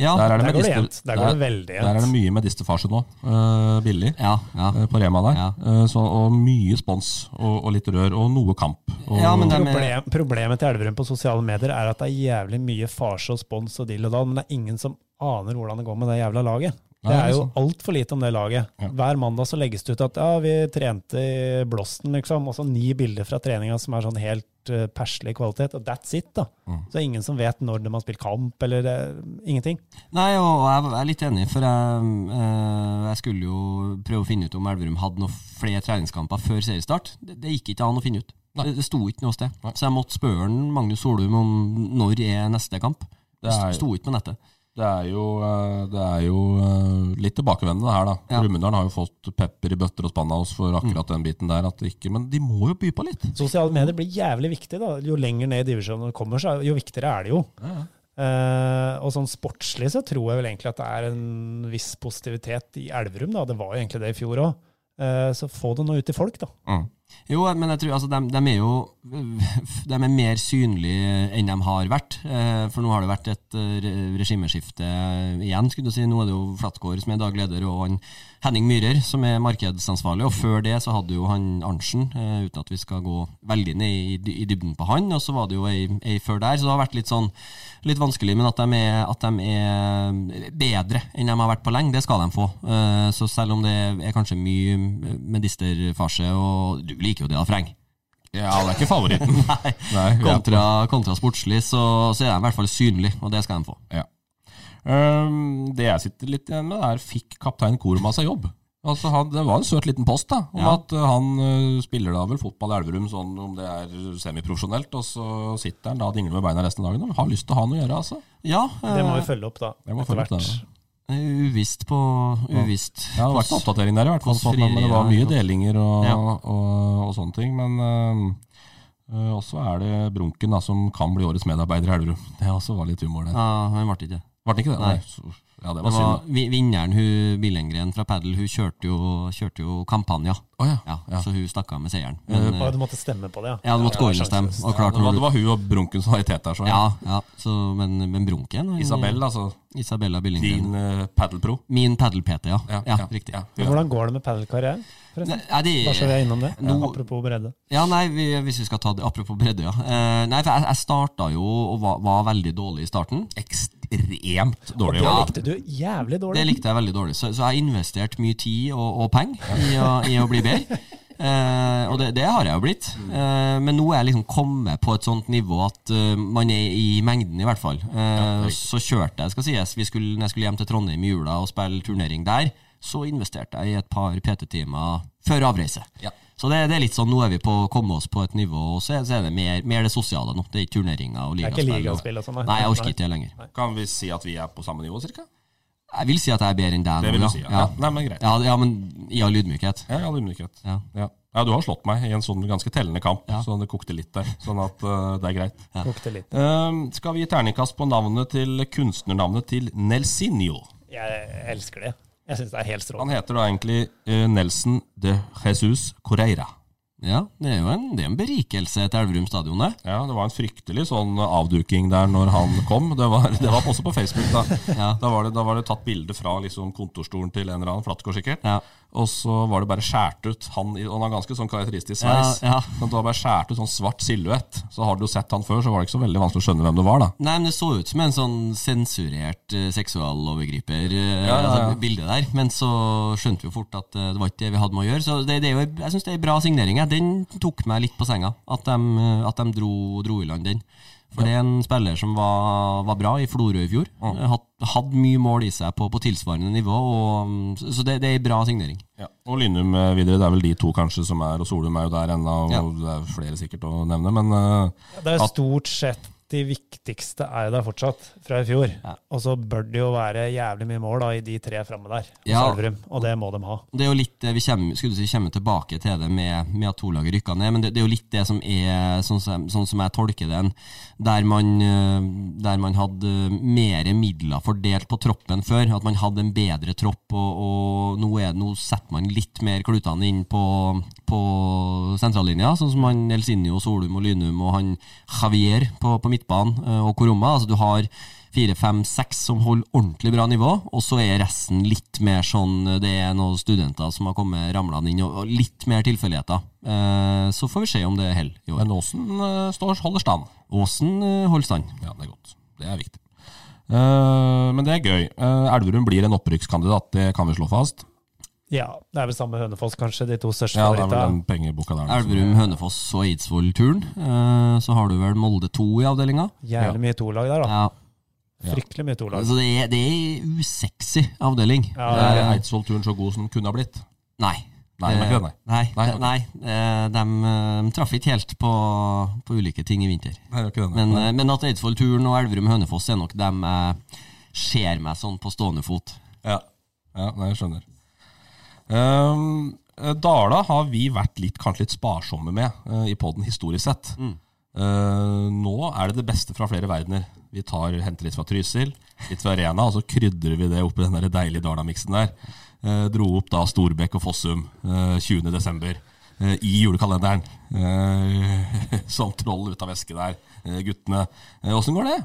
Ja, Der er det, Der går det medister- jevnt. Der går det veldig Der er det jevnt. mye medisterfarse nå. Uh, billig. ja, ja. Uh, På Rema der. Ja. Eh, så, og mye spons og, og litt rør, og noe kamp. Og, Ja, men det er med- Problem, problemet til Elverum på sosiale medier er at det er jævlig mye farse og spons og dill og dall, men det er ingen som aner hvordan det går med det jævla laget. Nei, Det er jo sånn. altfor lite om det laget. Hver mandag så legges det ut at ja, vi trente i Blåsten, liksom, og så ni bilder fra treninga som er sånn helt uh, perslig kvalitet, og that's it, da. Mm. Så ingen som vet når de har spilt kamp, eller det, ingenting. Nei, og jeg er litt enig, for jeg, eh, jeg skulle jo prøve å finne ut om Elverum hadde noen flere treningskamper før seriestart. Det, det gikk ikke an å finne ut. Det, det sto ikke noe sted. Så jeg måtte spørre Magnus Solum om når er neste kamp. Det Det er- sto ikke på nettet. Det er jo, eh, det er jo eh, litt tilbakevendende her, da. Ja. Brumunddal har jo fått pepper i bøtter og spann av oss for akkurat den biten der. At ikke, men de må jo by på litt. Sosiale medier blir jævlig viktig, da. Jo lenger ned i divisjonen du kommer, så jo viktigere er det jo. Eh, og sånn sportslig så tror jeg vel egentlig at det er en viss positivitet i Elverum, da. Det var jo egentlig det i fjor òg. så få det nå ut til folk, da. Jo, men jeg tror altså, de, de er jo De er mer synlige enn de har vært. Eh, For nå har det vært et eh, regimeskifte igjen. skulle du si. Nå er det jo Flatgård som er daglig leder, og han Henning Myhrer som er markedsansvarlig. Og før det så hadde jo han Arntzen, eh, uten at vi skal gå veldig ned i, i dybden på han. Og så var det jo ei, ei før der, så det har vært litt sånn litt vanskelig, men at de, er, at de er bedre enn de har vært på lenge, det skal de få. Så selv om det er kanskje mye medisterfarse, og du liker jo det av Freng? Ja, det er ikke favoritten. Nei. Nei, ja. Kontra, kontra sportslig, så, så er de i hvert fall synlig, og det skal de få. Ja. Um, det jeg sitter litt igjen med, er fikk kaptein Korma seg jobb? Altså han, Det var en søt liten post da, om Ja. at uh, han uh, spiller da vel fotball i Elverum sånn om det er semiprofesjonelt, og så sitter han da og dingler med beina resten av dagen og har lyst til å ha noe å gjøre. altså. Ja, Det må vi eh, følge opp, da. Det må etter følge opp hvert. det, uvisst på uvisst. Ja, Det har vært en oppdatering der, i hvert fall, sånn, men det var mye delinger og, Ja. og, og sånne ting. Men uh, også er det Brunken da, som kan bli årets medarbeider i Elverum. Det også var litt humor der. Ja, han ble ikke det. Det ikke det? Nei. Så, ja, det var synd, var Vinneren, hun Billengren fra Padel, hun kjørte jo, kjørte jo kampanja. Oh, ja. Ja, Ja. Så hun stakk av med seieren. Men, eh, du måtte stemme på det, ja. ja, du måtte gå inn og stemme. Og Ja, klart det, var, det var hun og Brunken som var i tet der. Så. Ja, ja så, men, men Brunken Isabel, altså. Isabella Billengren. Din uh, paddle-pro. Min padel-PT, ja. Ja, ja. ja, riktig. Hvordan går det med padelkarrieren? Nei, de, Bare så vi er innom det. Nå- Apropos bredde. Ja, nei, vi, hvis vi skal ta det Apropos bredde, ja. Eh, nei, for jeg, jeg starta jo og var, var veldig dårlig i starten. Ekstremt dårlig. Det likte du jævlig dårlig. Det likte jeg veldig dårlig, så, så jeg har investert mye tid og, og penger i, i å bli bedre. Eh, og det, det har jeg jo blitt. Eh, men nå er jeg liksom kommet på et sånt nivå at uh, man er i mengden, i hvert fall. Eh, så kjørte jeg, skal sies, vi skulle, når jeg skulle hjem til Trondheim i jula og spille turnering der, så investerte jeg i et par PT-timer før avreise. Ja. Så det, det er litt sånn, nå er vi på å komme oss på et nivå, og så er, så er det mer, mer det sosiale nå. Det er ikke turneringer og ligaspill. Liga sånn, nei. Nei, jeg orker ikke det lenger. Kan vi si at vi er på samme nivå, cirka? Jeg vil si at jeg er bedre enn deg Det vil du si, ja. ja. ja. Nei, men greit. Ja, ja, men i all ydmykhet. Ja, ja, ydmykhet. Ja. Ja. ja, du har slått meg i en sånn ganske tellende kamp, Ja. så det kokte litt der. Sånn at uh, det er greit. Kokte litt. Uh, skal vi gi terningkast på navnet til kunstnernavnet til Nelsinho? Jeg elsker det. Jeg syns det er helt Han heter da egentlig eh, Nelson de Jesus Correira. Ja, det er jo en, det er en berikelse til Elverum stadion, det. Ja, det var en fryktelig sånn avduking der når han kom. Det var, det var også på Facebook. Da Ja. Da, var det, da var det tatt bilde fra liksom kontorstolen til en eller annen, Flatgård sikkert. Ja. Og så var det bare skåret ut han, han har ganske sånn karakteristisk sveis. Ja, ja. Det var bare skåret ut sånn svart silhuett. Så har du sett han før, så var det ikke så veldig vanskelig å skjønne hvem det var, da. Nei, men det så ut som en sånn sensurert uh, seksualovergriper, uh, Ja. Altså, bilde der. Men så skjønte vi jo fort at eh, det var ikke det vi hadde med å gjøre. Så det, det er jo, jeg syns det er en bra signering. Den tok meg litt på senga, at de, eh, at de dro, dro i land den. For det er en spiller som var, var bra i Florø i fjor. Hatt, hadde mye mål i seg på, på tilsvarende nivå. Og, mm, så det, det er en bra signering. Ja. Og Lynum eh, videre, det er vel de to kanskje som er, og Solum er jo der ennå, og Ja. det er flere sikkert å nevne, men eh, Det er stort sett de viktigste er jo der fortsatt, fra i fjor. Ja. Og så bør det jo være jævlig mye mål da, i de tre framme der, Ja. Elverum. Og det må de ha. Det er jo litt det vi kommer, skulle si, kommer tilbake til det med, med at to-laget rykka ned, men det, det er jo litt det som er, sånn som, sånn som jeg tolker den, der man, eh, der man hadde mer midler fordelt på troppen før, at man hadde en bedre tropp, og, og nå, er, nå setter man litt mer klutene inn på, på sentrallinja, sånn som han Elsinio, Solum og Lynum og han Javier på, på midtbanen eh, og Koroma. Altså du har fire, fem, seks som holder ordentlig bra nivå, og så er resten litt mer sånn Det er noen studenter som har kommet ramlende inn, og litt mer tilfeldigheter. Eh, så får vi se om det holder i år. men eh, står, holder stand. Åsen eh, holder stand. Ja, det er godt. Det er viktig. Eh, men det er gøy. Eh, Elverum blir en opprykkskandidat, det kan vi slå fast. Ja, det er vel samme Hønefoss, kanskje, de to største Ja, det er vel favorittene. den pengeboka der. liksom. Elverum, Hønefoss og Eidsvoll-turen. Eh, så har du vel Molde 2 i avdelinga. Jævlig mye tolag der, da. Ja. Fryktelig mye tolag. Så det er, det er usexy avdeling. Ja, Er det er- Eidsvoll-turen så god som den kunne ha blitt? Nei. Nei, det, nei. Nei, Nei, de, nei, eh, de, eh, de traff ikke helt på, på ulike ting i vinter. Er. Men, eh, men at Eidsvoll-turen og Elverum-Hønefoss er nok dem jeg ser meg sånn på stående fot. Ja, ja nei, jeg skjønner. Ehm, eh, Dala har vi vært litt, kanskje litt sparsomme med uh, i podden historisk sett. Eh, nå er det det beste fra flere verdener. Vi tar, henter litt fra Trysil, litt fra Arena, og så krydrer vi det opp i den der deilige Dala-miksen der. Uh, dro opp da Storbekk og Fossum uh, 20. desember eh, i julekalenderen. Eh, som troll ut av veske der, eh, guttene. Eh, Åssen går det?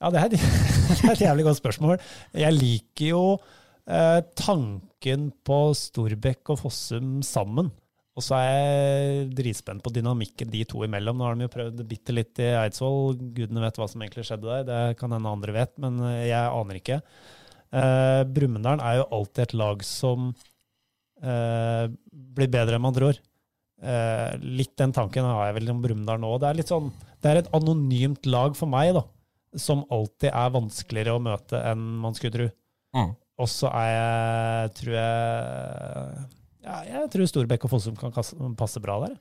Ja, det er, det er et jævlig godt spørsmål. Jeg liker jo eh, tanken på Storbekk og Fossum sammen. Og så er jeg dritspent på dynamikken de to imellom. Nå har de jo prøvd bitte litt i Eidsvoll. Gudene vet hva som egentlig skjedde der. Det kan hende andre vet, men eh, jeg aner ikke. Eh, Brumunddal er jo alltid et lag som eh, blir bedre enn man tror. Eh, litt den tanken har jeg vel om Brumunddal nå. Det er litt sånn, det er et anonymt lag for meg, da som alltid er vanskeligere å møte enn man skulle tro. Mm. Og så er jeg, tror jeg ja, Jeg tror Storbekk og Fossum kan passe bra der.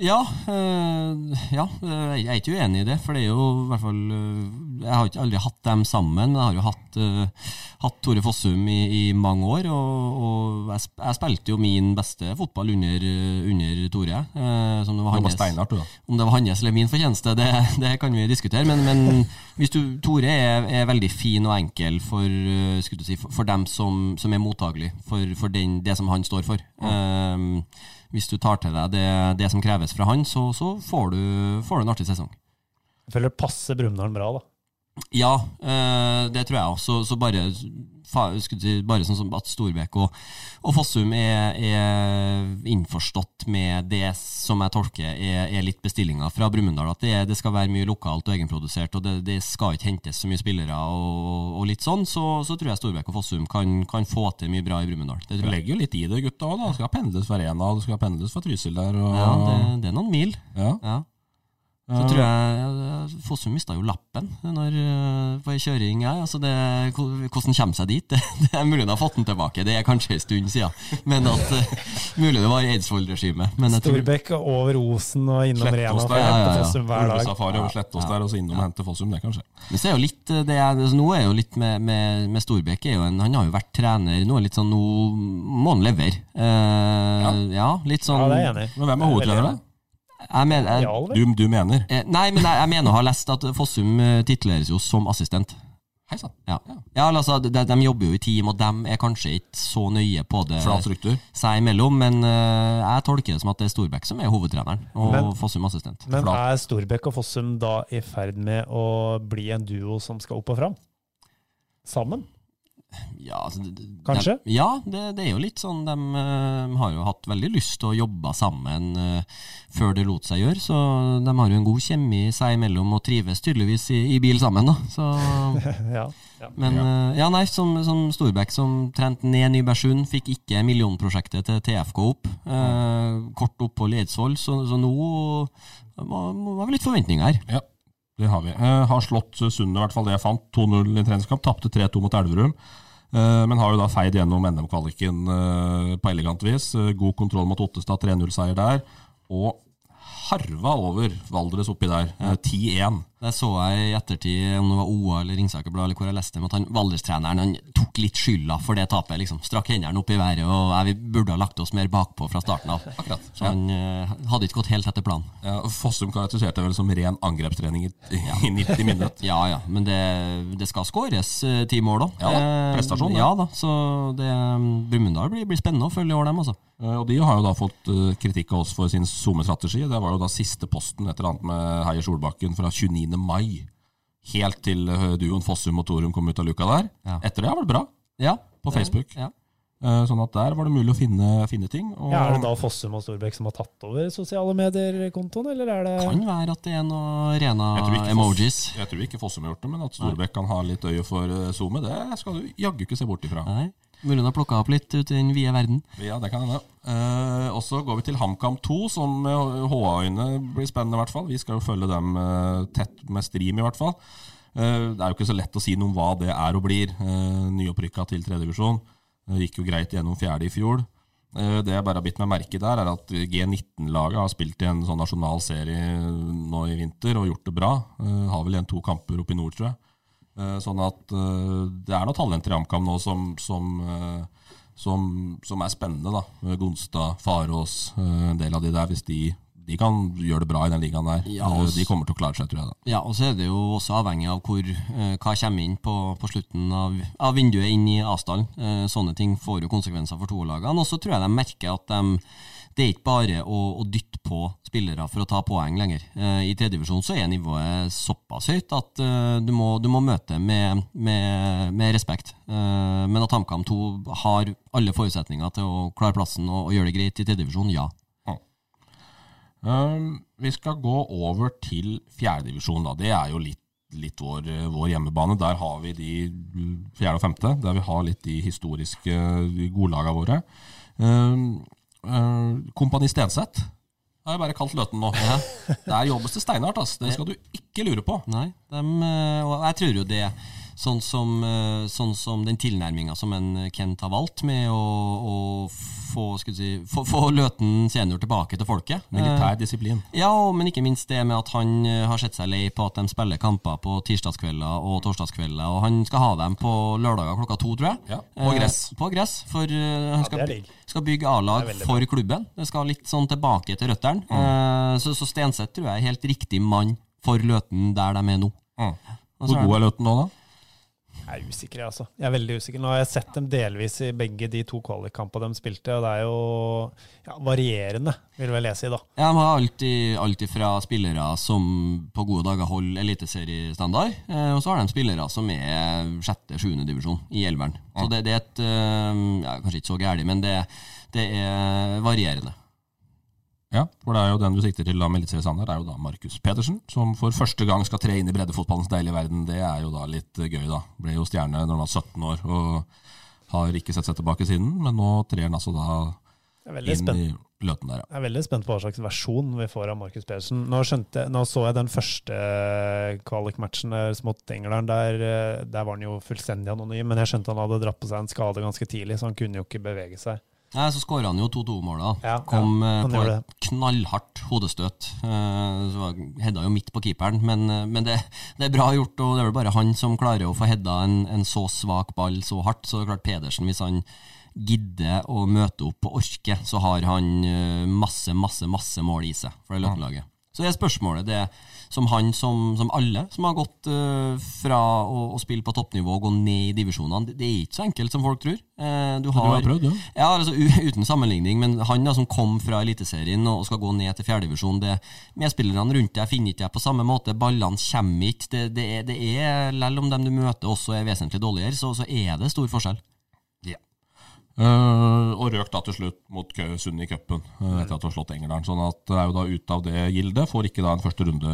Ja, øh, ja, eh, jeg er ikke uenig i det. For det er jo i hvert fall eh, Jeg har ikke aldri hatt dem sammen, men jeg har jo hatt, øh, hatt Tore Fossum i, i mange år. Og, og jeg, jeg spilte jo min beste fotball under, under Tore. Øh, som det var Det var hans, steinhardt, du, da. om det var hans eller min fortjeneste, det, det kan vi diskutere. Men, men hvis du, Tore er, er veldig fin og enkel for, skulle du si, for, for dem som, som er mottagelige for, for den, det som han står for. Eh, hvis du tar til deg det, det som kreves fra han, så, så får, du, får du en artig sesong. Jeg føler det passer Brumunddal bra, da. Ja, eh, det tror jeg også. Så bare, bare sånn som at Storbekk og, og Fossum er, er innforstått med det som jeg tolker er, er litt bestillinga fra Brumunddal. At det, det skal være mye lokalt og egenprodusert, og det, det skal ikke hentes så mye spillere og, og litt sånn. Så, så tror jeg Storbekk og Fossum kan, kan få til mye bra i Brumunddal. Det legger jo litt i det, gutta òg. Det skal pendles fra Arena, det skal pendles fra Trysil der. Og, Ja, det, det er noen mil. ja. Ja. Så tror jeg Fossum mista jo lappen når, eh, på ei kjøring. Ja. Altså det, hvordan kommer seg dit? Det, det er mulig han har fått den tilbake, det er kanskje en stund siden. Men at eh, Mulig det var i Eidsvoll-regimet. Storbekk og tror over Osen og innom Rena for å ja, hente ja, ja. Fossum hver dag. Ulvesafari over Slettås der, og så innom og hente Fossum. Det kanskje. Men så er jo litt eh, det er, altså, Nå er jo litt med, med, med Storbekk Han har jo vært trener. Nå er litt sånn Nå må han levere. Eh, ja. litt sånn Ja, det er jeg enig i. Men hvem er hovedtrener, da? Jeg mener, jeg, Du, du mener? eh, nei, men jeg, jeg mener å ha lest at Fossum titleres jo som assistent. Hei sann. Ja. ja, altså, de, de jobber jo i team, og de er kanskje ikke så nøye på det Flat struktur. seg imellom, men uh, jeg tolker det som at det er Storbekk som er hovedtreneren, og Men- Fossum assistent. Men Flat. er Storbekk og Fossum da i ferd med å bli en duo som skal opp og fram? Sammen? Ja, altså, de- Kanskje? De, ja, det, det er jo litt sånn De uh, har jo hatt veldig lyst til å jobbe sammen uh, før det lot seg gjøre, så de har jo en god kjemi seg imellom og trives tydeligvis i, i bil sammen, da. Så Ja. ja. Men uh, ja, nei, som, som Storbekk som trente ned Nybergsund, fikk ikke millionprosjektet til TFK opp. Eh, kort opphold i Eidsvoll, så, så nå var det var litt forventninger her. Ja, det har vi. Eh, har slått Sundet, i hvert fall det jeg fant. 2-0 i treningskamp. Tapte 3-2 mot Elverum. Eh, men har jo da feid gjennom NM-kvaliken eh, på elegant vis. Eh, god kontroll mot Ottestad, 3-0-seier der. Og harva over Valdres oppi der. Eh, 10-1. Det så jeg i ettertid, om det var OA eller Ringsaker Blad, eller hvor jeg leste, om at han Valdres-treneren han tok litt skylda for det tapet. liksom. Strakk hendene opp i været, og jeg, vi burde ha lagt oss mer bakpå fra starten av. Akkurat. Så han eh, hadde ikke gått helt etter planen. Ja, og Fossum karakteriserte vel som ren angrepstrening i, i 90 minutter. Ja ja, men det, det skal skåres eh, ti mål, da. Ja da, prestasjon, det. Ja da, så det, Brumunddal blir, blir spennende å følge i år, dem, altså. Eh, Og de har jo da fått eh, kritikk av oss for sin SoMe-strategi. Det var jo da siste posten et eller annet med Heier Solbakken fra 29. mai. Helt til eh, duoen Fossum og Torum kom ut av luka der. Ja. Etter det har det vært bra Ja, på Facebook. Ja. Eh, Sånn at der var det mulig å finne, finne ting. Og Ja, er det da Fossum og Storbekk som har tatt over sosiale medier-kontoen, eller er det Kan være at det er noe rena Jeg emojis. Foss- Jeg tror ikke Fossum har gjort det, men at Storbekk kan ha litt øye for eh, SoMe, det skal du jaggu ikke se bort ifra. Nei, Mulig hun har plukka opp litt ute i den vide verden. Ja, det kan hende. Eh, og så går vi til HamKam 2, som med HA-øyne blir spennende, i hvert fall. Vi skal jo følge dem eh, tett med stream, i hvert fall. Eh, det er jo ikke så lett å si noe om hva det er og blir. Nyopprykka til tredjedivisjon. Gikk jo greit gjennom fjerde i fjor. Eh, det jeg bare har bitt meg merke der, er at G19-laget har spilt i en sånn nasjonal serie nå i vinter og gjort det bra. Eh, har vel igjen to kamper oppe i nord, tror jeg. Eh, Sånn at eh, det er noen talenter i HamKam nå som, som, eh, som, som er spennende. da. Gonstad, Farås, eh, en del av de der. Hvis de, de kan gjøre det bra i den ligaen der. Ja, Eh. De kommer til å klare seg, tror jeg. da. Ja, og så er det jo også avhengig av hvor, eh, hva kommer inn på, på slutten av, av vinduet inn i avstanden. Sånne ting får jo konsekvenser for toerlagene. Og så tror jeg de merker at de, det er ikke bare å, å dytte på spillere for å ta poeng lenger. Eh, I tredjedivisjon så er nivået såpass høyt at eh, du, må, du må møte med, med, med respekt. Eh, men at HamKam 2 har alle forutsetninger til å klare plassen og, og gjøre det greit i tredjedivisjon, ja. Um, vi skal gå over til fjerdedivisjon. Det er jo litt, litt vår, vår hjemmebane. Der har vi de fjerde og femte, der vi har litt de historiske godlagene våre. Um, uh, Kompani Stenseth har jeg bare kalt Løten nå. Der jobbes det steinhardt. Altså. Det skal du ikke lure på. Nei, dem, eh, og jeg tror jo det Sånn som, eh, sånn som den tilnærminga som en Kent har valgt, med å, å få, skal si, få, få Løten senior tilbake til folket. Militær disiplin. Ja, men ikke minst det med at han eh, har sett seg lei på at de spiller kamper på tirsdagskvelder og torsdagskvelder, og han skal ha dem på lørdager klokka to, tror jeg. Ja, på gress. Eh, på gress, for eh, han skal, skal bygge A-lag for klubben. Det skal litt sånn tilbake til røttene. Eh, så, så Stenseth tror jeg er helt riktig mann for Løten der de er nå. Mm. Hvor god er Løten nå, da? Jeg er usikker, altså. Jeg er veldig usikker. Nå har jeg sett dem delvis i begge de to kvalikkampene de spilte, og det er jo ja, varierende, vil vel jeg si, da. Ja, De har alltid, alltid fra spillere som på gode dager holder eliteseriestandard, eh, og så har de spillere som er sjette-sjuende divisjon i elveren. Så det, det er et eh, ja, Kanskje ikke så gærent, men det, det er varierende. Ja, for det er jo den du sikter til da med eliteseriestandard, er jo da Markus Pedersen, som for første gang skal tre inn i breddefotballens deilige verden. Det er jo da litt eh, gøy, da. Ble jo stjerne når han var 17 år, og har ikke sett seg tilbake siden. Men nå trer han altså da inn spent. i Løten der, ja. Jeg er veldig spent på hva slags versjon vi får av Markus Pedersen. Nå, skjønte, nå så jeg den første kvalikmatchen deres mot England. Der, eh, der var han jo fullstendig anonym, men jeg skjønte han hadde dratt på seg en skade ganske tidlig, så han kunne jo ikke bevege seg. Nei, Så skåra han jo 2-2-måla. Ja, Kom ja, eh, på et knallhardt hodestøt. Eh, så var- Hedda jo midt på keeperen, men, eh, men det, det er bra gjort. Og det er vel bare han som klarer å få hedda en, en så svak ball så hardt. Så det er klart Pedersen, hvis han gidder å møte opp og orke, så har han eh, masse, masse, masse mål i seg for det Løten-laget. Så er spørsmålet det som han, som, som alle som har gått uh, fra å, å spille på toppnivå og gå ned i divisjonene, det, det er ikke så enkelt som folk tror. Uh, du, har, har prøvd, ja? Ja, altså uten sammenligning, men han da som kom fra Eliteserien og skal gå ned til fjerdedivisjon Medspillerne rundt deg finner ikke deg på samme måte, ballene kommer ikke. Det, det er, det er Selv om dem du møter også er vesentlig dårligere, så, så er det stor forskjell. Eh, og røk da til slutt mot Sund i cupen uh, etter at du har slått Engerdalen. Sånn at er jo da ute av det gildet. Får ikke da en første runde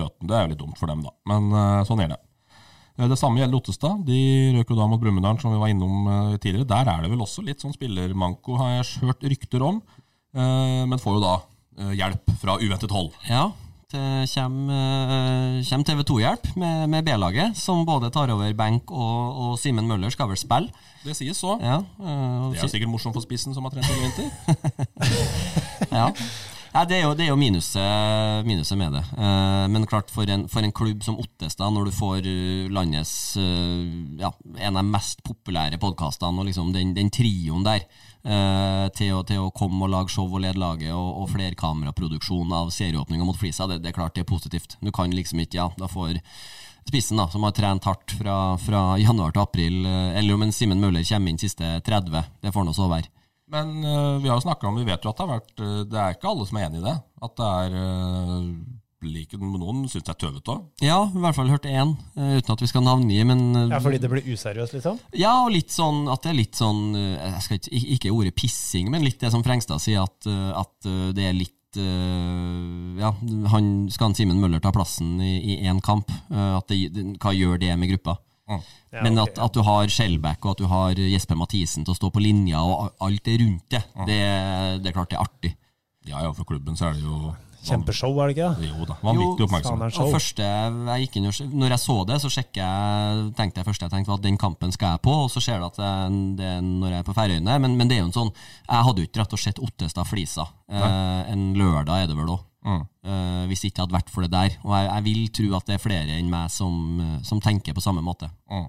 Løten. Det er jo litt dumt for dem, da. Men uh, sånn er det. Det samme gjelder Ottestad. De røk jo da mot Brumunddal, som vi var innom tidligere. Der er det vel også litt sånn spillermanko, har jeg hørt rykter om. Men får jo da hjelp fra uventet hold. Ja, kommer, kommer TV 2-hjelp med, med B-laget, som både tar over benk og, og Simen Møller skal vel spille. Det sies så. Ja, eh, og Det er sikkert morsomt for spissen som har trent i vinter. Ja. Ja, det er jo, det er jo minuset, minuset med det. Eh, men klart, for en, for en klubb som Ottestad, når du får eh, landets eh, ja, en av de mest populære podkastene, og liksom den, den trioen der, eh, til, å, til å komme og lage show og lede laget, og, og flerkameraproduksjon av serieåpninga mot Flisa, det, det er klart det er positivt. Du kan liksom ikke, ja, da får spissen, da, som har trent hardt fra, fra januar til april, eh, eller om en Simen Møller kommer inn siste 30, det får nå så være. Men uh, vi har jo snakket om, vi vet jo at det har vært eh, Det er ikke alle som er enig i det. At det er uh, like, Noen syns det er tøvete. Ja, i hvert fall hørt én, eh, uten at vi skal navngi, men eh, Ja, fordi det blir useriøst, liksom? Ja, og litt sånn at det er litt sånn eh, Jeg skal ikke, ikke ordet pissing, men litt det som Frengstad sier, at, at det er litt Ja, han skal han Simen Møller ta plassen i én kamp? At det, hva gjør det med gruppa? Ja, Men at, at du har Skjelbæk og at du har Jesper Mathisen til å stå på linja, og alt det rundt det, det, det er klart det er artig. Ja ja, for klubben så er det jo Kjempeshow, er det ikke det? Jo da. Vanvittig Jo, oppmerksomhet. Og første jeg gikk inn når jeg så det, så sjekket jeg, tenkte jeg først jeg tenkte at den kampen skal jeg på, og så ser du at det, det er når jeg er på Færøyene. Men, men det er jo en sånn Jeg hadde jo ikke rett og slett Ottestad-Flisa. Eh, en lørdag er det vel òg. Mm. Eh, hvis det ikke hadde vært for det der. Og jeg, jeg vil tro at det er flere enn meg som, eh, som tenker på samme måte. Mm.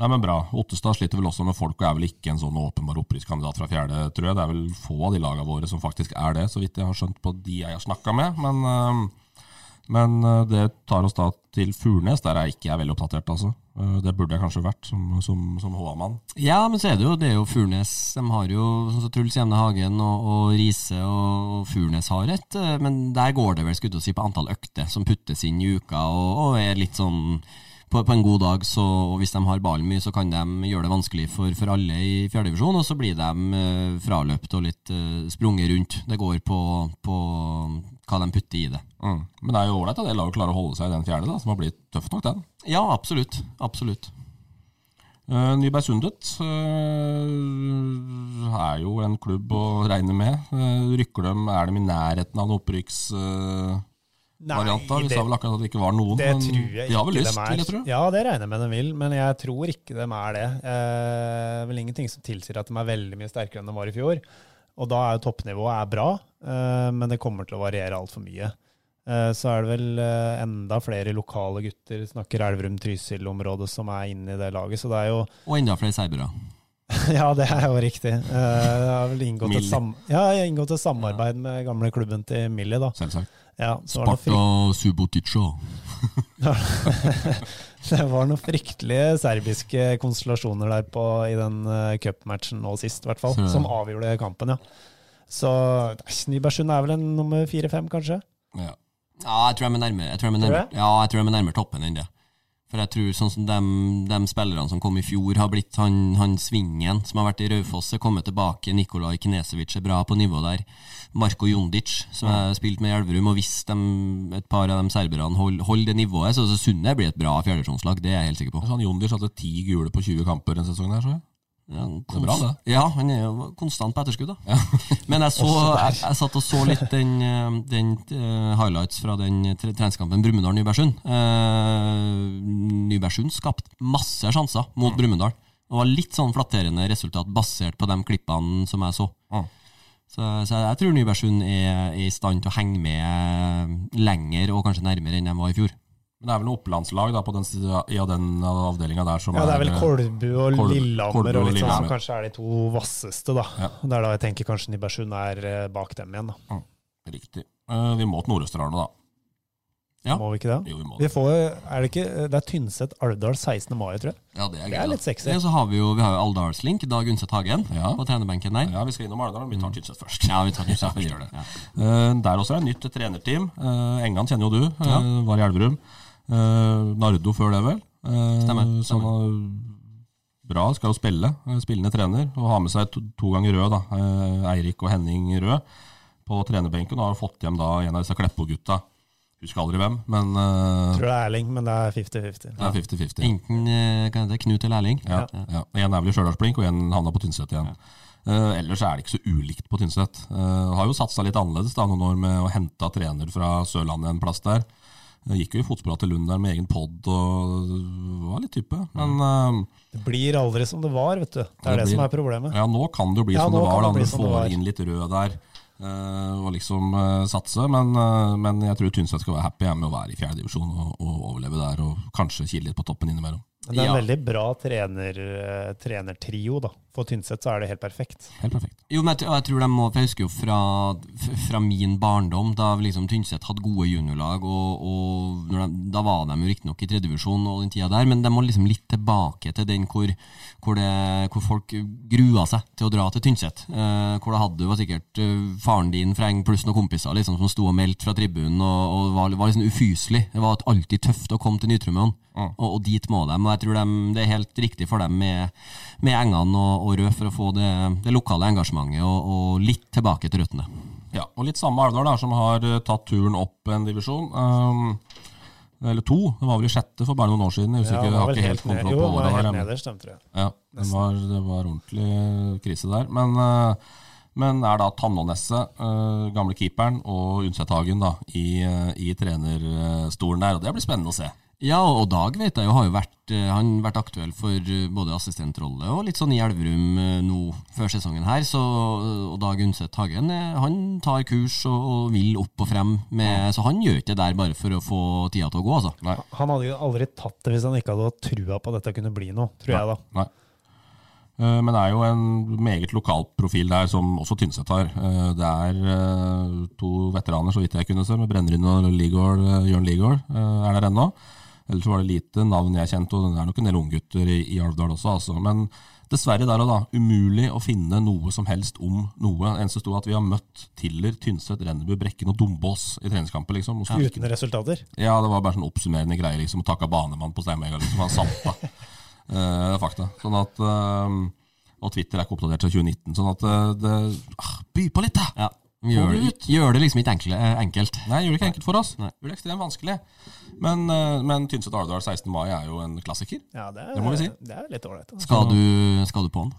Nei, men bra. Ottestad sliter vel også med folk, og er vel ikke en sånn åpenbar opprykkskandidat fra fjerde, tror jeg. Det er vel få av de lagene våre som faktisk er det, så vidt jeg har skjønt på de jeg har snakka med. Men, øh, men øh, det tar oss da til Furnes. Der er ikke jeg veldig oppdatert, altså. Øh, Det burde jeg kanskje vært som, som, som HA-mann. Ja, men så er det jo, det er jo Furnes. De har jo sånn som Truls Jevne Hagen og, og Riise og, Furnes har et, eh, men der går det vel skulle jeg si, på antall økter som puttes inn i uka, og, og er litt sånn på, på en god dag, så, og hvis de har ballen mye, så kan de gjøre det vanskelig for, for alle i fjerdedivisjon, og så blir de uh, fraløpt og litt uh, sprunget rundt. Det går på, på hva de putter i det. Mm. Men det er jo ålreit at det laget klarer å holde seg i den fjerde, da, som har blitt tøff nok, den. Ja, absolutt. Absolutt. Uh, Nybergsundet uh, er jo en klubb å regne med. Uh, rykker dem, er de i nærheten av en opprykksvariant? Da? Vi det- sa vel akkurat at det ikke var noen, Det men tror jeg de har vel lyst, dem er. vil jeg tro. Ja, det regner jeg med de vil, men jeg tror ikke de er det. Eh, vel ingenting som tilsier at de er veldig mye sterkere enn de var i fjor. Og da er jo toppnivået er bra, eh, men det kommer til å variere altfor mye. Eh, så er det vel eh, enda flere lokale gutter, snakker Elverum-Trysil-området, som er inne i det laget. Så det er jo Og enda flere serbere. Ja, det er jo riktig. Eh, jeg har vel inngått et, sam ja, inngått et samarbeid med gamle klubben til Millie, da. Selvsagt. Ja, Sparta Subotica. Det var noen fryktelige serbiske konstellasjoner der på, i den uh, cupmatchen nå sist, i hvert fall. Som avgjorde kampen, ja. Så Nybergsund er vel en nummer fire-fem, kanskje? Ja. Ja, jeg tror jeg er nærmere, jeg tror de er nærmere, ja, jeg tror de er nærmere toppen enn det. For jeg tror sånn som de, de spillerne som kom i fjor, har blitt han, han Svingen som har vært i Raufoss, er kommet tilbake. Nikolaj Knesevic er bra på nivå der. Marko Jondic, som har spilt med i Elverum. Og hvis de, et par av de serberne holder hold det nivået, så, så Sunne blir et bra fjerdedivisjonslag. Det er jeg helt sikker på. Sånn Jondic hadde ti gule på 20 kamper en sesong der, så jeg. Ja, Det er bra, det. Ja, han er jo konstant på etterskudd, da. Men jeg, så, jeg, jeg satt og så litt den, eh, den uh, highlights fra den tre- treningskampen Brumunddal-Nybergsund. Uh, Nybergsund skapte masse sjanser mot Brumunddal. Det var litt sånn flatterende resultat basert på de klippene som jeg så. Mm. Så, så jeg tror Nybergsund er, er i stand til å henge med lenger og kanskje nærmere enn de var i fjor. Men det er vel noe opplandslag da, på den, sida- ja, den avdelinga der som Ja, det er vel eh, Kolbu og Kolbu- Lillehammer Kolbu og og litt sånn som kanskje er de to vasseste, da. Ja. Det er da jeg tenker kanskje Nibersund er eh, bak dem igjen, da. Riktig. Uh, vi må til Nord-Østerdalen, da. Ja. Må vi ikke det? Jo, vi må Vi det. får, er det ikke Det er Tynset Alvdal 16. mai, tror jeg. Ja, det er. Det er litt sexy. Ja, så har vi jo, vi har jo Alvdalslink, Dag Undset Hagen, Ja. på trenerbenken der. Ja, vi skal innom Alvdal. Vi tar Tynset først. Ja, vi tar Tynset Ja, vi først. gjør det. Ja. Uh, der også er det nytt trenerteam. Uh, Engan kjenner jo du, uh, var i Elverum. Eh, Nardo før det, vel. Eh, Stemmer, Så han er bra, skal jo spille. eh, Spillende trener. Og har med seg to, to ganger Rød, da. Eh, Eirik og Henning Rød på trenerbenken. Og har fått hjem da en av disse Kleppo-gutta. Husker aldri hvem, men uh, Tror det er Erling, men det er 50-50. det er 50-50. Enten uh, det er Knut eller Erling. Ja, ja. En er vel i Stjørdalsblink, og en havna på Tynset igjen. Eh, ellers er det ikke så ulikt på Tynset. Uh, har jo satsa litt annerledes da, noen år med å hente trener fra Sørlandet en plass der. Eh, gikk jo i fotsporene til Lund der med egen pod og var litt type. Men eh, Det blir aldri som det var, vet du. Det er det, blir- som er problemet. ja, nå kan det jo bli Ja, som det var, da, det du det får var. inn litt rød der. eh, og liksom eh, satse. Men, men jeg tror Tynset skal være happy med å være i fjerdedivisjon og, og overleve der. Og kanskje kile litt på toppen innimellom. Det er en Ja. veldig bra trener, eh, trenertrio, da. For Tynset så er det helt perfekt. Helt perfekt. Jo, men jeg, jeg tror de må, for jeg husker jo fra, fra min barndom, da liksom Tynset hadde gode juniorlag, og, og de, da var de jo riktignok i tredjevisjon og den tida der, men de må liksom litt tilbake til den hvor, hvor, det, hvor folk grua seg til å dra til Tynset. Eh, hvor det hadde var sikkert eh, faren din fra Eng pluss noen kompiser liksom, som sto og meldte fra tribunen, og, og var, var liksom ufyselig. Det var alltid tøft å komme til Nytrømmen, og, og dit må de. Og jeg tror de, det er helt riktig for dem med, med Engene og, og Rød for å få det, det lokale engasjementet og, og litt tilbake til røttene. Ja, og litt samme Alvdal da, som har eh, tatt turen opp en divisjon. Um, eller to. Det var vel i sjette for bare noen år siden. Jeg husker Ja, ikke, jeg var har vel ikke helt helt ned. kontroll Jo, på var året helt nederst, tror jeg. Ja, det var, det var ordentlig krise der. Men, eh, men er da Tannåneset, eh, gamle keeperen, og Undsethagen da, i, eh, i trenerstolen der. Og det blir spennende å se. Ja, og Dag vet jeg jo har jo vært, eh, han vært aktuell for eh, både assistentrolle og litt sånn i Elverum eh, nå før sesongen her. Så, og Dag Undset Hagen han tar kurs og, og vil opp og frem. Med, så han gjør ikke det der bare for å få tida til å gå, altså. Nei. Han hadde jo aldri tatt det hvis han ikke hadde hatt trua på at dette kunne bli noe, tror jeg da. Nei. Eh, Men det er jo en meget lokal profil der, som også Tynset har. Det er to veteraner, så vidt jeg kunne se, med Brennrud og Ligård, Jørn Ligård er der ennå. Ellers var det lite navn jeg kjente, og det er nok en del unggutter i, i Alvdal også. Altså. Men dessverre der og da, umulig å finne noe som helst om noe. Det eneste sto at vi har møtt Tiller, Tynset, Rennebu, Brekken og Dombås i treningskamper. liksom. ja, Uten resultater. ja, det var bare sånn oppsummerende greier, liksom. Takka banemann på Steinberga, liksom. Han salta. er fakta. Sånn at uh, Og Twitter er ikke oppdatert til 2019, sånn at eh, det ah, By på litt, da! Ja, gjør, gjør det liksom ikke enkle, eh, enkelt. Nei, gjør det ikke enkelt for oss. Nei. Gjør det ekstremt vanskelig. Men, eh, men Tynset Alvdal 16. mai er jo en klassiker. Ja, det er, Det må vi si. Det er litt ålreit. Skal du, skal du på den?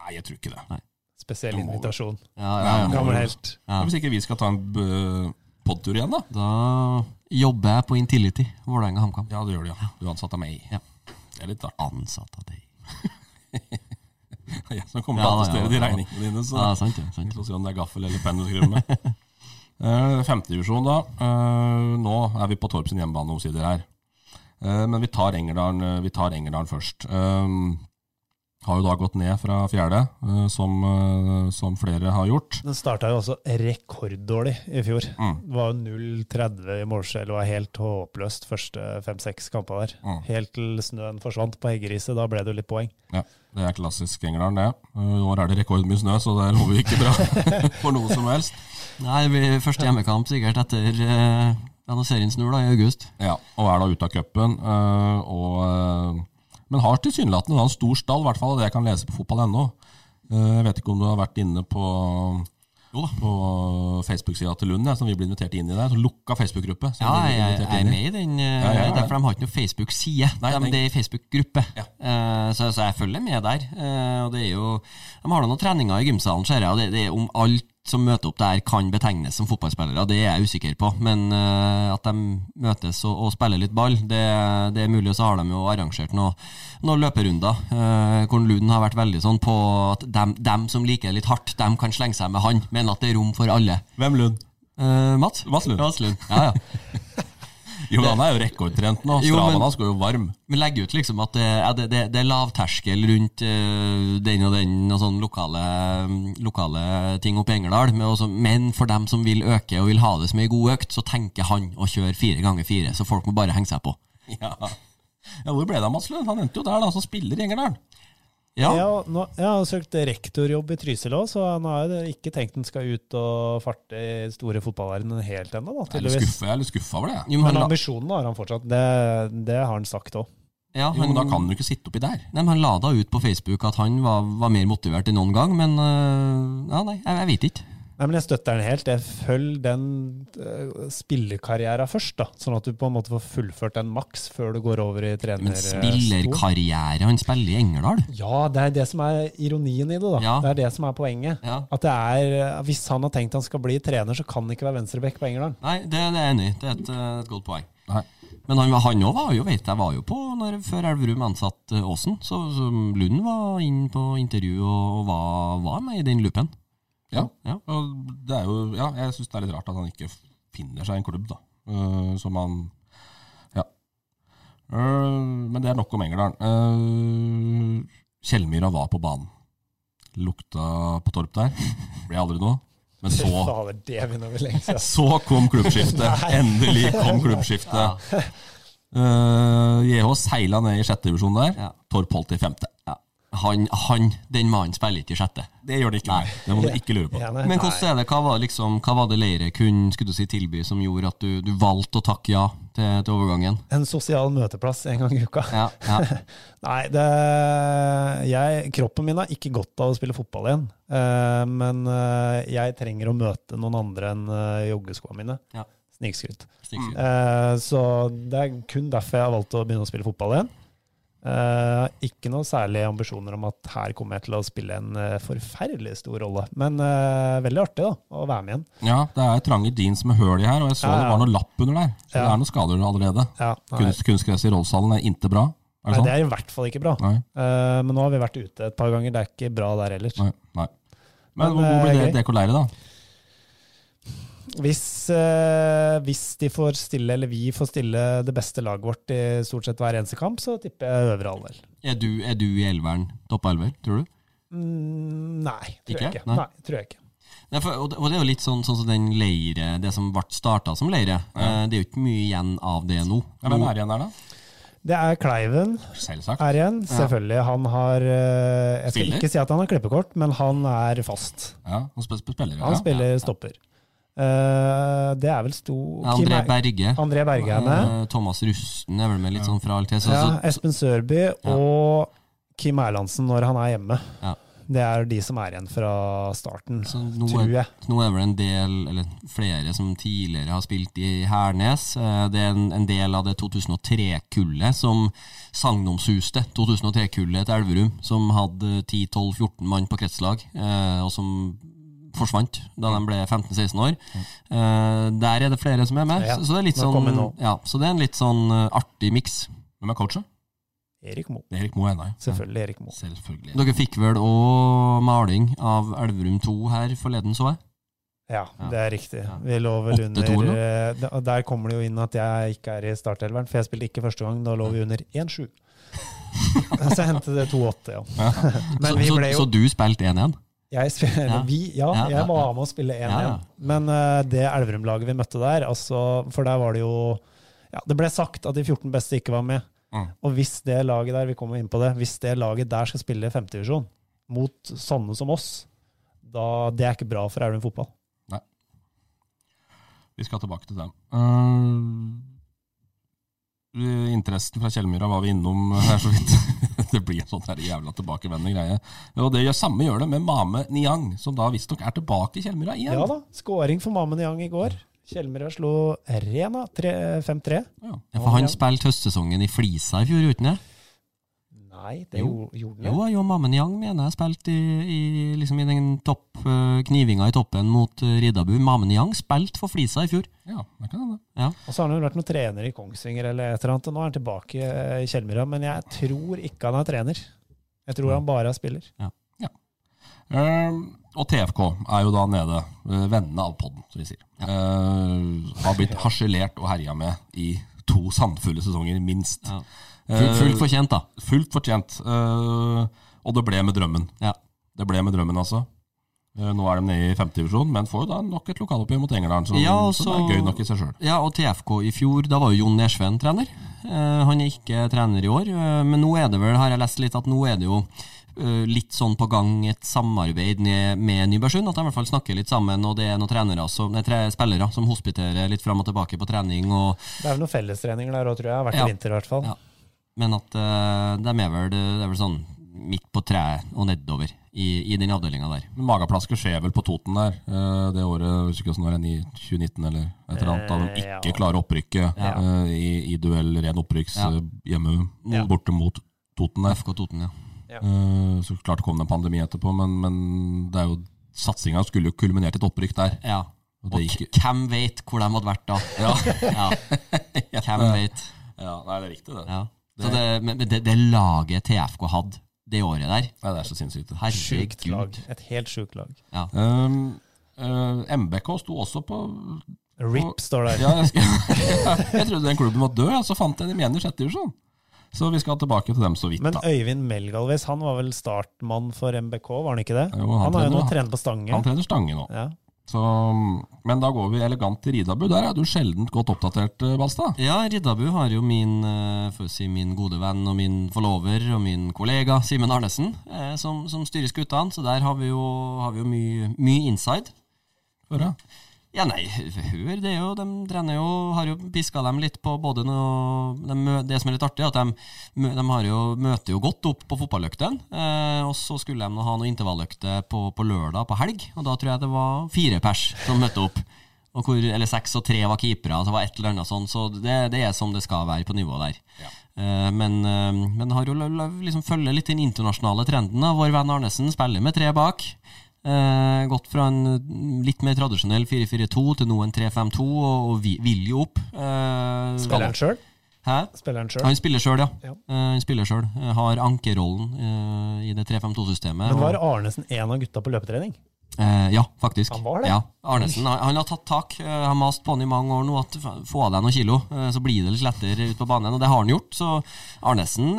Nei, jeg tror ikke det. Spesiell må vi. invitasjon. Ja, ja, ja. Gammel helt. Ja. Hvis ikke vi skal ta en b- podtur igjen, da. Da jobber jeg på Intility, Vålerenga HamKam. Ja, det gjør du, ja. Du er ansatt av meg. Ja. Det er litt artig. Ansatt av deg. Jeg som kommer Ja, til å ja, attestere de regningene dine. Så. Ja, sant det. Sant. Vi får se om det er gaffel eller penn du skriver med. Eh, Femtedivisjon, da. Eh, nå er vi på Torp sin hjemmebane omsider her. Eh, men vi tar Engerdalen, vi tar Engerdalen først. Har jo da gått ned fra fjerde, som, som flere har gjort. Den starta jo også rekorddårlig i fjor. Mm. Det var jo 0-30 i målskjell og var helt håpløst første fem-seks kamper der. Mm. Helt til snøen forsvant på Heggeriset. Da ble det jo litt poeng. Ja, Det er klassisk England, det. Eh, I år er det rekordmye snø, så det lover ikke bra for noe som helst. Nei, det blir første hjemmekamp sikkert etter eh, ja, serien snur, da, i august. Ja, og er da ute av cupen. Eh, øh, men har tilsynelatende en stor stall, i hvert fall av det jeg kan lese på fotball.no. Uh, jeg vet ikke om du har vært inne på, på Facebook-sida til Lund, som vi ble invitert inn i der. Så lukka Facebook-gruppe. Ja, jeg, jeg er med i den, eh, Ja, ja, ja. der, de har ikke noe Facebook-side. Nei, De, det er Facebook-gruppe. Ja. Eh, så, så jeg følger med der. Eh, og det er jo De har da noen treninger i gymsalen, ser jeg, og det, det er om alt som møter opp der, kan betegnes som fotballspillere. Det er jeg usikker på. Men uh, at de møtes og, og spiller litt ball, det, det er mulig. Og så har de jo arrangert noen noe løperunder uh, hvor Lund har vært veldig sånn på at dem, dem som liker det litt hardt, dem kan slenge seg med han, men at det er rom for alle. Hvem Lund? Uh, Mats? Mats Lund. Mats Lund. Ja, ja. Jo, han er jo rekordtrent nå. Men- hans går jo varm. Men legger ut liksom at det, det, det, det er lavterskel rundt uh, den og den og sånn lokale, lokale ting oppe i Engerdal. Men, også, men for dem som vil øke og vil ha det som ei god økt, så tenker han å kjøre fire ganger fire. Så folk må bare henge seg på. Ja. ja, Hvor ble det av Mats Lund? Han endte jo der, da, som spiller i Engerdal. Ja, Ja, nå, jeg har søkt rektorjobb i Trysil òg, så han har jeg ikke tenkt han skal ut og farte i store fotballverdenen helt ennå, da, Jeg er litt skuffa, jeg er litt skuffa over det. jo, men, Men la- ambisjonen har han fortsatt. Det, det har han sagt òg. ja, Jo, men da han, kan du ikke sitte oppi der. nei, men han la da ut på Facebook at han var, var mer motivert enn noen gang, men eh, ja, nei, jeg, jeg vet ikke. Nei, men jeg støtter den helt. Jeg følg den uh, spillerkarrieren først, da. Sånn at du på en måte får fullført den maks før du går over i trener... Men spillerkarriere, han spiller i Engerdal. Ja, det er det som er ironien i det, da. Ja. Det er det som er poenget. Ja. At det er, Hvis han har tenkt han skal bli trener, så kan han ikke være venstreback på Engerdal. Nei, det, det er jeg enig i. Det er et, eh, et godt poeng. Nei. Men han, var- han også var jo, vet jeg, var jo på når, før Elverum ansatte eh, Aasen. Så, så Lund var inn på intervju og, og var, var med i den loopen. Ja. Ja. Og det er jo, ja, jeg syns det er litt rart at han ikke finner seg en klubb, da. uh, som han Ja. Uh, men det er nok om Engerdalen. Uh, Kjellmyra var på banen. Lukta på Torp der. Ble aldri noe. Men så. Så kom klubbskiftet. Endelig kom klubbskiftet. Uh, JH seila ned i sjette divisjon der. Torp holdt i femte. Ja. Han, han, den mannen spiller ikke i sjette. Det gjør det ikke. Nei. Det må du ikke lure på. Ja. Men hvordan er det, hva var, liksom, hva var det Leire kunne skulle du si, tilby som gjorde at du, du valgte å takke ja til, til overgangen? En sosial møteplass en gang i uka. Ja, ja. Nei, det, jeg, kroppen min har ikke godt av å spille fotball igjen. Eh, men eh, jeg trenger å møte noen andre enn uh, joggeskoene mine. Ja. Snikskryt. Snikskryt. Eh, så det er kun derfor jeg har valgt å begynne å spille fotball igjen. Eh, ikke noen særlige ambisjoner om at her kommer jeg til å spille en eh, forferdelig stor rolle. Men uh, veldig artig da, å være med igjen. Ja, det er trange jeans med høl i her, og jeg så Ja, det var noe lapp under der. Så Ja. det er noen skader allerede. Ja, Kunst, kunstgress i rollsalen er inte bra. Er nei, det det sånn? er i hvert fall ikke bra. Nei. Men nå har vi vært ute et par ganger, det er ikke bra der heller. Nei. nei. Men, Men, hvor, blir det gøy. DK-leire, da? Hvis, eh, hvis de får stille, eller vi får stille det beste laget vårt i stort sett hver eneste kamp, så tipper jeg øvre halvdel. Er, du, er du i elveren toppa elver, tror du? Mm, nei, tror Ikke? jeg ikke. Nei. Nei, tror jeg ikke. Nei, for, og, det, og det er jo litt sånn, sånn som den leire, det som ble starta som leire. Eh, det er jo ikke mye igjen av det nå. Ja, hvem er igjen der, da? Det er Kleiven Selvsagt. her igjen. Selvfølgelig. Han har eh, Jeg skal Spiller? ikke si at han har klippekort, men han er fast. Ja, han spiller, sp spiller. Han ja. spiller stopper. Eh, det er vel sto André er- Berge. André Berge er med. Uh, Thomas Rusten er vel med litt sånn fra. Så, Ja, Espen Sørby og Kim Erlandsen når han er hjemme. Ja. Det er de som er igjen fra starten, så nå, tror er, jeg. nå er vel en del, eller flere, som tidligere har spilt i Hernes. Eh, Det er en, en del av det 2003-kullet som sagnomsuste 2003-kullet til Elverum, som hadde 10-12-14 mann på kretslag, og som forsvant da de ble 15-16 år. Uh, Der er det flere som er med, Ja, så, så det er litt sånn ja, Så det er en litt sånn eh, artig miks. Hvem er coachen? Erik Moe. Erik Moe Einai. Selvfølgelig Erik Moe. Selvfølgelig. Dere fikk vel òg maling av Elverum 2 her forleden, så jeg? Ja, Ja. det er riktig. Vi lå vel under eh, Der kommer det jo inn at jeg ikke er i startelveren, for jeg spilte ikke første gang. Da lå vi under 1-7. Så jeg hentet det 2-8, ja. Men så, vi så, så du spilte 1-1? Jeg, spiller, Ja. vi, ja, Ja, jeg var med å spille 1-1. Ja, ja. Men uh, det Elverum-laget vi møtte der, altså, for der var det jo ja, Det ble sagt at de 14 beste ikke var med. Mm. Og hvis det laget der vi kommer inn på det, hvis det laget der skal spille femtedivisjon mot sånne som oss, da det er ikke bra for Elverum fotball. Nei. Vi skal tilbake til dem. Eh, interessen fra Kjellmyra var vi innom her så vidt. det blir en sånn her jævla tilbakevendende greie. Og det gjør, samme gjør det med Mame Niang, som da visstnok er tilbake i Kjellmyra igjen. Ja da, skåring for Mame Niang i går. Kjellmyra slo Rena tre- 5-3. Ja. Ja, for han spilte høstsesongen i Flisa i fjor, uten det? Nei, det Jo. gjorde han. Jo, jo, Mammen Yang mener jeg spilte i, i, liksom i den topp, eh, knivinga i toppen mot uh, Riddabu. Mammen Yang spilte for Flisa i fjor. ja, det kan hende. Ja. Og så har han jo vært noen trener i Kongsvinger eller et eller annet, og nå er han tilbake eh, i Kjellmyra. Men jeg tror ikke han er trener. Jeg tror han bare er spiller. Eh, og TFK er jo da nede, eh, vennene av podden, som vi sier. Eh, har blitt harselert og herja med i to sandfulle sesonger, minst. Ja. Fullt, fullt fortjent, da. Fullt fortjent. Eh, og det ble med drømmen. Ja. Det ble med drømmen, altså. Eh, Nå er de nede i femtedivisjon, men får jo da nok et lokaloppgjør mot Engerdalen, som, Ja, og som er gøy nok i seg sjøl. Ja, og TFK i fjor, da var jo Jon Nesveen trener. Uh, han er ikke trener i år, uh, men nå er det vel, har jeg lest litt, at nå er det jo eh, litt sånn på gang et samarbeid med, med Nybergsund. At de i hvert fall snakker litt sammen, og det er noen trenere som, nei, tre spillere som hospiterer litt fram og tilbake på trening. og Det er vel noen fellestreninger der òg, tror jeg. Vært Ja. i vinter, i hvert fall. Ja. Men at uh, de er vel, det er vel sånn midt på treet og nedover i, i den avdelinga der. Men Magaplasker skjer vel på Toten der, uh, det året, hvis husker ikke hvordan det er, i 2019 eller et eller annet, da de Eh, ikke ja. klarer opprykket Ja. uh, i, i duell ren opprykks Ja. eh, hjemme Ja. borte mot Toten der. FK Toten, ja. Uh, Så klart det kom det en pandemi etterpå, men, men det er jo satsinga skulle jo kulminert et opprykk der. ja. Og Og det hvem vet hvor de hadde vært da? Ja. Hvem vet? Ja, nei, det er riktig, det. Ja. Så det, men det, det laget TFK hadde det året der Nei, det er så sinnssykt. det. Sjukt lag. Et helt sjukt lag. Um, uh, MBK sto også på RIP står der. Ja, jeg, jeg trodde den klubben var død, så fant jeg dem igjen i sjette divisjon. Så vi skal tilbake til dem så vidt, Men. Øyvind Melgalvis han var vel startmann for MBK, var han ikke det? Jo, han han har jo nå trent på Stange. Han trener Stange nå. Ja. Så, men da går vi elegant til Ridabu. Der er du sjelden godt oppdatert, eh, Balstad. Ja, Ridabu har jo min, eh, si, min gode venn og min forlover og min kollega Simen Arnesen eh, som, som styrer skuttene, så der har vi jo, har vi jo mye, mye inside. Høre. Ja, nei, hør, det er jo, de trener jo, har jo piska dem litt på både noe de, Det som er litt artig, er at de, de har jo, møter jo godt opp på fotballøktene. Eh, og så skulle de nå ha noe intervalløkter på, på lørdag på helg, og da tror jeg det var fire pers som møtte opp. Og hvor, eller seks og tre var keepere, altså var et eller annet sånn, så det, det er som det skal være på nivået der. Eh, men, eh, men har jo liksom følger litt den internasjonale trenden. Vår venn Arnesen spiller med tre bak. Eh, gått fra en mm, litt mer tradisjonell 4-4-2 til nå en 3-5-2, og, og vi, vil jo opp. Eh, Spiller han sjøl? Han spiller sjøl, ja. Ja. Eh, han spiller selv. Eh, har ankerrollen eh, i det 3-5-2-systemet. Men var Arnesen en av gutta på løpetrening? Eh, ja, faktisk. Han var det? Ja, Arnesen han, han har tatt tak. Har mast på han i mange år nå at få av deg noen kilo, så blir det litt lettere ut på banen. Og det har han gjort. Så Arnesen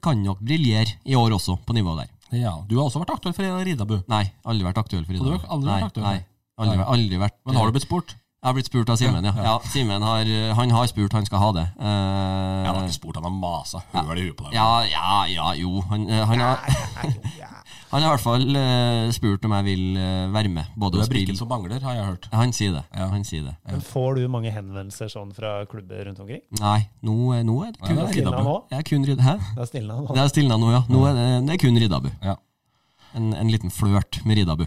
kan nok briljere i år også, på nivået der. Ja, Du har også vært aktuell for Ridabu. Nei, aldri vært aktuell for Ridabu. aldri vært aktuell? Nei, aldri, Nei. aldri vært Men har du blitt spurt? Jeg har blitt spurt av Simen, ja. Ja, ja. Simen har, han har spurt, han skal ha det. Uh, Jeg har ikke spurt, han har masa høl i huet på deg. ja, ja, ja, jo. Han, eh, han, har, han har i hvert fall uh, spurt om jeg vil uh, være med. Både Du er brikken som mangler, har jeg hørt. Han sier det. Ja. Han sier det. Men Får du mange henvendelser sånn fra klubber rundt omkring? Nei, nå, er- nå er det kun Riddabu. det er kun Rid- Hæ? Det er stilna nå. Det er stilna nå, ja. Nå er det, det er kun Riddabu. Ja. En, en liten flørt med Riddabu.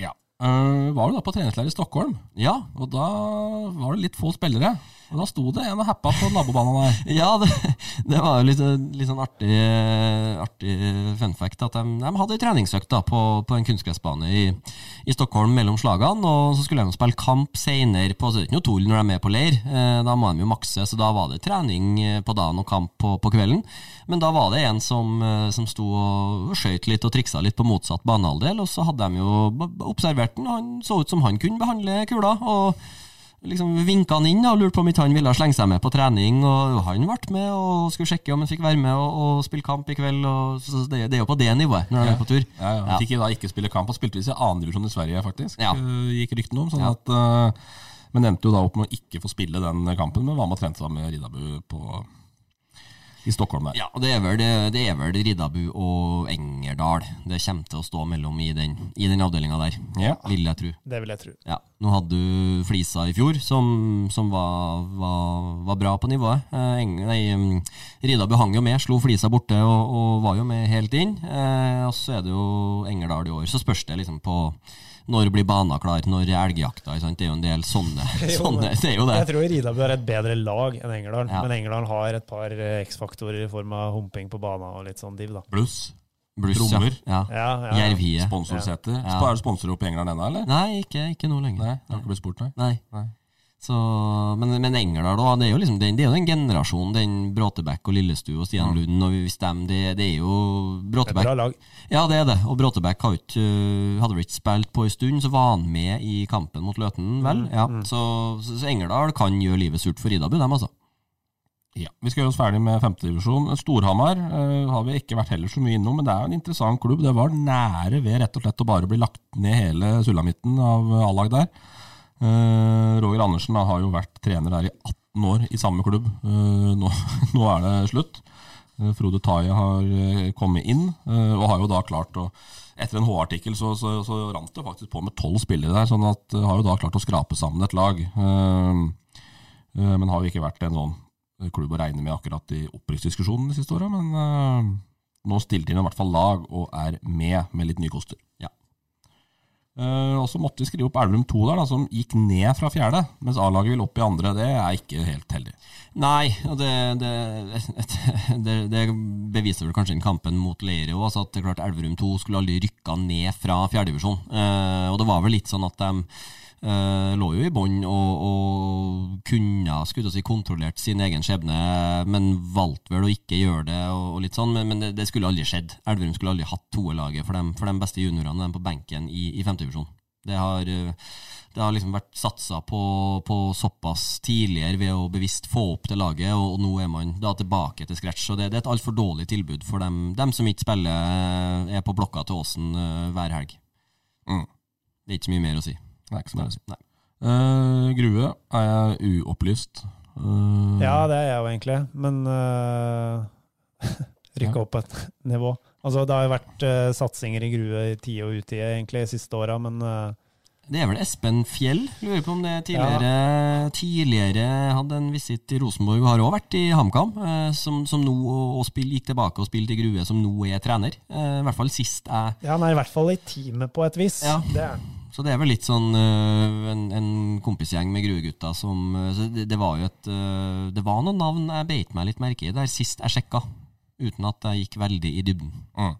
ja. Uh, var du da på treningsleir i Stockholm, Ja, og da var det litt få spillere. Og da sto det en og happa på nabobanen der. ja det, det var jo litt, litt sånn artig, artig fun fact at de, de hadde en treningsøkt da, på, på en kunstgressbane i, i Stockholm mellom slagene, og så skulle de spille kamp senere på, så det er ikke noe tull når de er med på leir, eh, da må de jo makse, så da var det trening eh, på dagen og kamp på, på kvelden, men da var det en som, eh, som sto og skøyt litt og triksa litt på motsatt banehalvdel, og så hadde de jo observert den, og han så ut som han kunne behandle kula, og liksom vinka han inn og lurte på om ikke han ville slenge seg med på trening. Og han ble med og skulle sjekke om han fikk være med og, og spille kamp i kveld. Og, så det, det er jo på det nivået når han er på tur. Ja, ja. Han fikk da ikke spille kamp. Han spilte visst i annendivisjon i Sverige, faktisk. Ja. Eh, Gikk ryktene om. Sånn Ja. at, eh, men endte jo da opp med å ikke få spille den kampen, men var med og trente sammen med Ridabu på, i Stockholm der. Ja, det er vel, det, det er vel Riddabu og Engerdal det kommer til å stå mellom i den, i den avdelinga der, Ja. vil jeg tro. Det vil jeg tro. Ja, Nå hadde du Flisa i fjor, som, som var, var, var bra på nivået. Eh, Eng, nei, Riddabu hang jo med, slo Flisa borte og, og var jo med helt inn. Eh, og så er det jo Engerdal i år. Så spørs det liksom på når blir bana klar, når er elgjakta? sant? Det er jo en del sånne. Sånne det er jo det. Jeg tror Ridabu er et bedre lag enn Engerdal, Ja. men Engerdal har et par eh, X-faktorer i form av humping på bana og litt sånn div, da. Bluss, Bluss, Trommer. Ja. Ja, ja, ja. Jervhie. Sponsorsete. Ja. Er det sponsorer oppe i England ennå, eller? Nei, ikke, ikke nå lenger. Nei, det har ikke blitt spurt, nei. Nei. Nei. Så, men, men Engerdal òg, det liksom den, det er jo den generasjonen, den Bråtebekk og Lillestu og Stian Lund og hvis dem, det, det er jo Det Bråtebekk. Ja, det er det. Og Bråtebekk øh, hadde vel ikke spilt på en stund, så var han med i kampen mot Løten, vel? Ja, så, så, så Engerdal kan gjøre livet surt for Idabu, dem, altså. Ja, Vi skal gjøre oss ferdig med femtedivisjon. Storhamar uh, har vi ikke vært heller så mye innom, men det er jo en interessant klubb. Det var nære ved rett og slett å bare bli lagt ned hele sulamitten av A-lag der. Eh, Roger Andersen da, har jo vært trener der i 18 år i samme klubb. Eh, nå, nå er det slutt. Eh, Frode Taie har kommet inn, og har jo da klart å Etter en H-artikkel så, så, så rant det faktisk på med tolv spillere der, sånn at har jo da klart å skrape sammen et lag. Men har jo ikke vært en sånn klubb å regne med akkurat i opprykksdiskusjonen de siste åra, men nå stilte de i hvert fall lag og er med med litt nye koster. Ja. Eh, og så måtte vi skrive opp Elverum 2 der, da, som gikk ned fra fjerde, mens A-laget vil opp i andre. Det er ikke helt heldig. Nei, og det, det, det, det beviser vel kanskje den kampen mot Leire òg. At det er klart Elverum 2 skulle aldri rykka ned fra fjerdedivisjon. Eh, og det var vel litt sånn at de eh, lå jo i bånn og, og kunne skulle si, kontrollert sin egen skjebne, men valgte vel å ikke gjøre det. og, og litt sånn, Men, men det, det skulle aldri skjedd. Elverum skulle aldri hatt toerlaget for, dem- for de beste juniorene dem på benken i, i femtedivisjon. Det har, eh, det har liksom vært satsa på, på såpass tidligere ved å bevisst få opp det laget, og, og nå er man da tilbake til scratch. og det, det er et altfor dårlig tilbud for dem, dem som ikke spiller, eh, er på blokka til Åsen hver helg. Mm. Det er ikke så mye mer å si. Er ikke så mye å si. Nei. Eh, Grue er jeg uopplyst. Uh, Ja, det er jeg jo egentlig, men uh, rykka opp et nivå. Altså, det har jo vært uh, satsinger i Grue i tide og utide egentlig de siste åra, men eh, Det er vel Espen Fjell, lurer på om det tidligere, tidligere hadde en visitt i Rosenborg, har også vært i HamKam, eh, som, som nå og, og spill, gikk tilbake og spilte i Grue, som nå er trener. Eh, I hvert fall sist jeg ja, han er i hvert fall i teamet på et vis. Ja. Det er han. Så det er vel litt sånn uh, en, en kompisgjeng med Grue-gutta som uh, det, det var jo et uh, Det var noen navn jeg beit meg litt merke i der sist jeg sjekka, uten at jeg gikk veldig i dybden. Mm.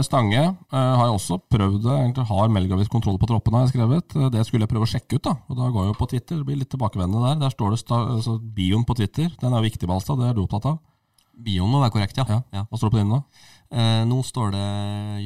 Stange har jeg også prøvd det. Egentlig har Melgavis kontroll på troppene, har jeg skrevet. Det skulle jeg prøve å sjekke ut. da Og da går jeg jo på Twitter. Det blir litt tilbakevendende der. Der står det altså, bioen på Twitter. Den er viktig, Balstad. Det er du opptatt av? Bioen må være korrekt, ja. Ja. Hva står det på din? Eh, nå står det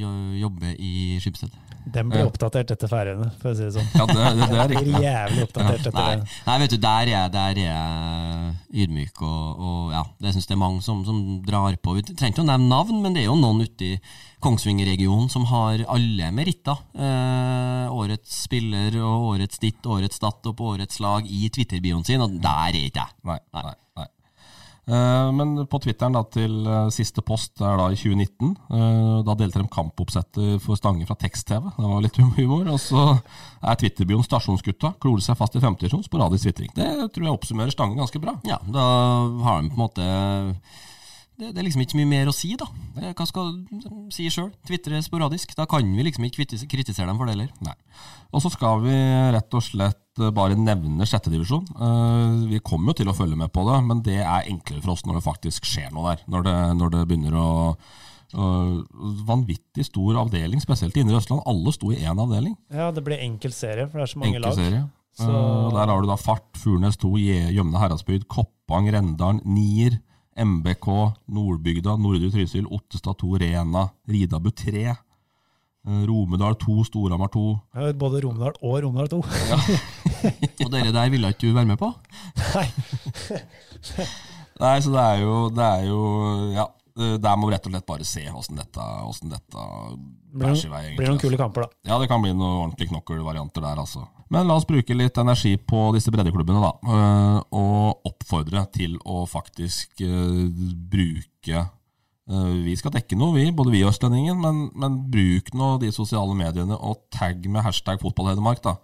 jo, 'jobbe i Skipsted'. Den blir oppdatert etter Færøyene, for å si det sånn. Ja, det, det, det er riktig. jævlig oppdatert etter Nei, det. nei, vet du, der er der er jeg ydmyk, og, og ja, det syns det er mange som, som drar på. Vi trenger ikke å nevne navn, men det er jo noen ute i Kongsvinger-regionen som har alle meritter. Eh, årets spiller og årets ditt, årets datt og på årets lag i Twitter-bioen sin, og der er ikke jeg. Nei, nei, nei. Eh, men på Twitteren da, til eh, siste post er da i 2019. eh, da delte de kampoppsettet for Stange fra tekst-TV. Det var litt humor. Og så er Twitterbioen 'Stasjonsgutta'. Klorer seg fast i femtedivisjon. Sporadisk tvitring. Det tror jeg oppsummerer Stange ganske bra. Ja, da har de på en måte det, det er liksom ikke mye mer å si, da. Eh, Hva skal de si sjøl? Tvitre sporadisk. Da kan vi liksom ikke kritisere dem for det heller. Nei. Og så skal vi rett og slett eh, bare nevne sjettedivisjon. Uh, vi kommer jo til å følge med på det, men det er enklere for oss når det faktisk skjer noe der. Når det, når det begynner å Vanvittig stor avdeling, spesielt i Indre Østland. Alle sto i én avdeling. Ja, det blir enkel serie, for det er så mange Enkel lag. serie. Så- Uh, der har du da Fart, Furnes 2, Je- Gjømne Heradsbygd, Koppang, Rendalen, Nier, MBK, Nordbygda, Nordre Trysil, Ottestad 2, Rena, Ridabu 3, uh, Romedal 2, Storhamar 2. Ja, Både Romedal og Romedal 2. Og dere der ville ikke du være med på? Nei. Nei, så det er jo, det er jo Ja, eh, der må vi rett og slett bare se åssen dette, hvordan dette bæsjer i vei. egentlig, blir noen altså. kule kamper, da. Ja, det kan bli noen ordentlig knokkelvarianter der, altså. Men la oss bruke litt energi på disse breddeklubbene, da. øh, Og oppfordre til å faktisk øh, bruke Vi skal dekke noe, vi, både vi og Østlendingen, men, men bruk nå de sosiale mediene og tagg med hashtag fotballhedmark, da.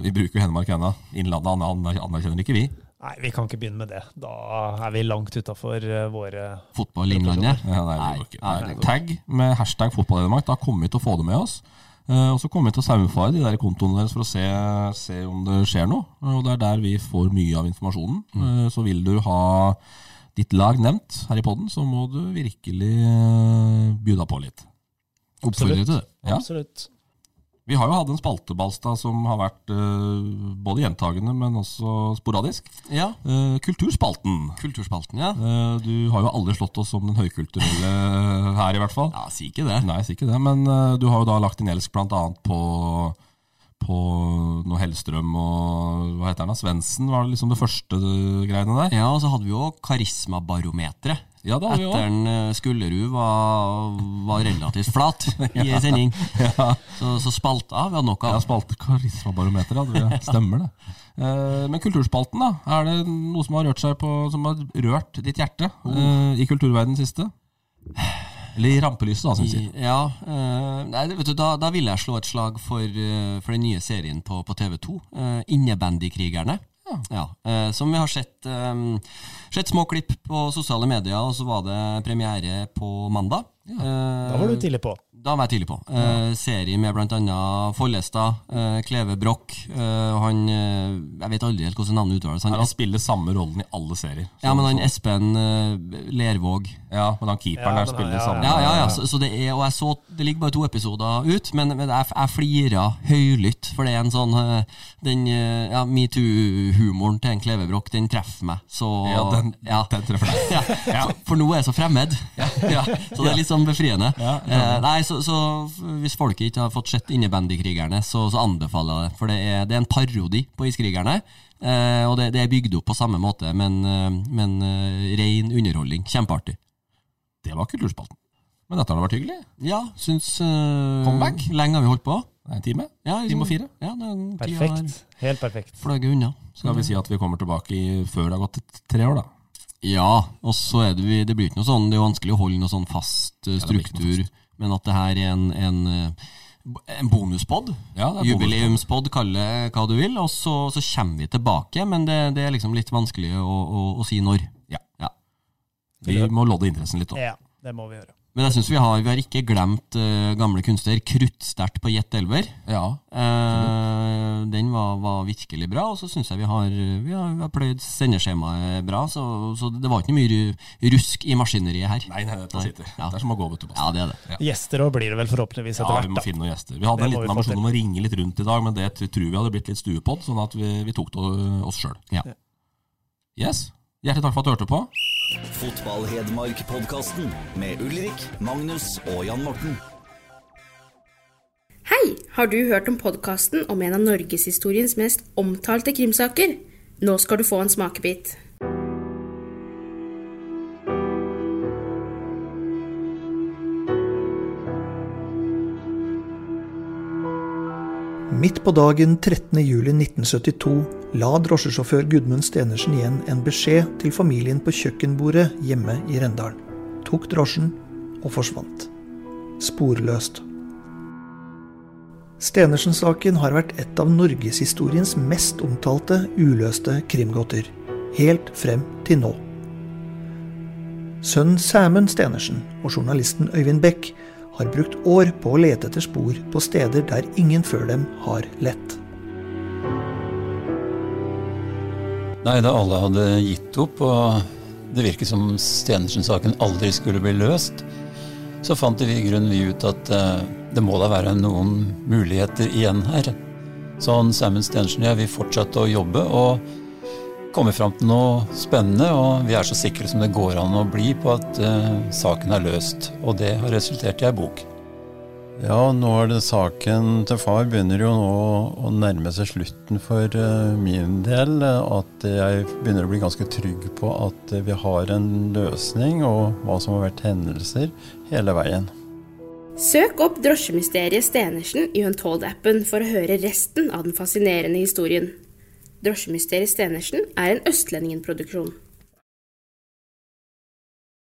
Vi bruker jo Hedmark ennå. Innlandet aner- anerkjenner ikke vi. Nei, vi kan ikke begynne med det. Da er vi langt utafor våre Fotballinnlandet? Ja, nei, nei, Nei, det. Tagg med hashtag fotballhedmark. Da kommer vi til å få det med oss. Uh, og så kommer vi til å saumfare de der kontoene deres for å se, se om det skjer noe. Og det er der vi får mye av informasjonen. Uh, så vil du ha ditt lag nevnt her i poden, så må du virkelig uh, by på litt. Oppfordrer til det. Ja. Absolutt. Vi har jo hatt en spalte, Balstad, som har vært uh, både gjentagende, men også sporadisk. Ja, Uh, kulturspalten. Kulturspalten, ja. Uh, du har jo aldri slått oss som den høykulturelle her, i hvert fall. Ja, si ikke det. Nei, si ikke det. Men du har jo da lagt inn elsk annet på på noe Hellstrøm og hva heter han da, Svendsen var det liksom det første greiene der. Ja, og så hadde vi jo Karismabarometeret. Ja, det har vi Etter òg. en eh, Skullerud var, var relativt flat i en sending. Så, så spalta vi hadde nok Ja, av. spalte Karismabarometer, hadde Det stemmer det. Eh, Men kulturspalten, da? Er det noe som har rørt seg på Som har rørt ditt hjerte eh, i kulturverdenen siste? Eller i rampelyset, da, som vi sier. Ja, eh, nei, vet du, da, da vil jeg slå et slag for, eh, for den nye serien på, på TV2. Uh, Innebandykrigerne. Ja. eh, som vi har sett, eh, sett små klipp på sosiale medier, og så var det premiere på mandag. Eh, Da var du tidlig på. Da var jeg tidlig på. Eh, serie med annet Follestad, eh, Kleve Broch eh, han Jeg vet aldri helt hvordan navnet uttales. Han, Han spiller samme rollen i alle serier. ja, men han Så- Espen eh, Lervåg. ja, men han keeperen Ja, der spiller ja, samme Ja, ja, ja. Så, så det er, og jeg så Det ligger bare to episoder ut, men, men jeg, jeg flira høylytt, for det er en sånn Den ja, metoo-humoren til en Kleve Broch, den treffer meg så Ja, den, ja. den treffer deg. ja, for, nå er jeg så fremmed. Ja, så det er litt sånn befriende. eh, nei, så, så Hvis folket ikke har fått sett Innebandykrigerne, så, så anbefaler jeg det. For det er, det er en parodi på Iskrigerne. Eh, og det, det er bygd opp på samme måte, men, eh, men eh, ren underholdning. Kjempeartig. Det var kulturspalten. Men dette har vært hyggelig. Ja, syns uh, Comeback? Lenge har vi holdt på. En time. Ja, liksom- Time og fire. Ja, er Perfekt. Helt perfekt. fløyet unna. Skal vi si at vi kommer tilbake i, før det har gått tre år, da? Ja, og så er det, vi- det blir ikke noe sånn Det er jo vanskelig å holde noe sånn fast uh, struktur, ja, fast. men at det her er en, en, eh, en bonuspod. Ja, det Jubileumspod, kall det hva du vil. Og så, så kommer vi tilbake, men det, det er liksom litt vanskelig å, å, å si når. Ja. Ja. Vi må lodde interessen litt òg. Ja, det må vi gjøre. Men jeg synes vi har, vi har ikke glemt uh, gamle kunstner. Kruttsterkt på Jet Elver. Ja. Uh, var, var virkelig bra, og så syns jeg vi har, vi har, vi har pløyd sendeskjemaet bra. Så, så det var ikke mye rusk i maskineriet her. Nei, nei, dette Nei. sitter. Ja. Det er som å gå, vet du. Ja, det er det. Gjester òg blir det vel forhåpentligvis etter hvert. Ja, vi må hvert, finne noen gjester. Vi hadde Det en liten ambisjon om å ringe litt rundt i dag, men det tror vi hadde blitt litt stuepod, sånn at vi, vi tok det oss sjøl. Ja. Yes. Hjertelig takk for at du hørte på. Fotball-Hedmark-podkasten med Ulrik, Magnus og Jan Morten. Hei! Har du hørt om podkasten om en av norgeshistoriens mest omtalte krimsaker? Nå skal du få en smakebit. Midt på dagen 13. juli 1972 la drosjesjåfør Gudmund Stenersen igjen en beskjed til familien på kjøkkenbordet hjemme i Rendalen. Tok drosjen og forsvant. Sporløst. Stenersen-saken har vært et av norgeshistoriens mest omtalte uløste krimgåter. Helt frem til nå. Sønnen Sæmund Stenersen og journalisten Øyvind Beck har brukt år på å lete etter spor på steder der ingen før dem har lett. Nei, da alle hadde gitt opp, og det virket som Stenersen-saken aldri skulle bli løst, så fant vi i grunnen ut at eh, det må da være noen muligheter igjen her. Så Simon Stensen og jeg, vil fortsette å jobbe og komme fram til noe spennende, og vi er så sikre som det går an å bli på at uh, saken er løst. Og det har resultert i ei bok. Ja, nå er det saken til far begynner jo nå å nærme seg slutten for uh, min del. At jeg begynner å bli ganske trygg på at vi har en løsning, og hva som har vært hendelser hele veien. Søk opp drosjemysteriet Stenersen i Untold-appen for å høre resten av den fascinerende historien. Drosjemysteriet Stenersen er en Østlendingen-produksjon.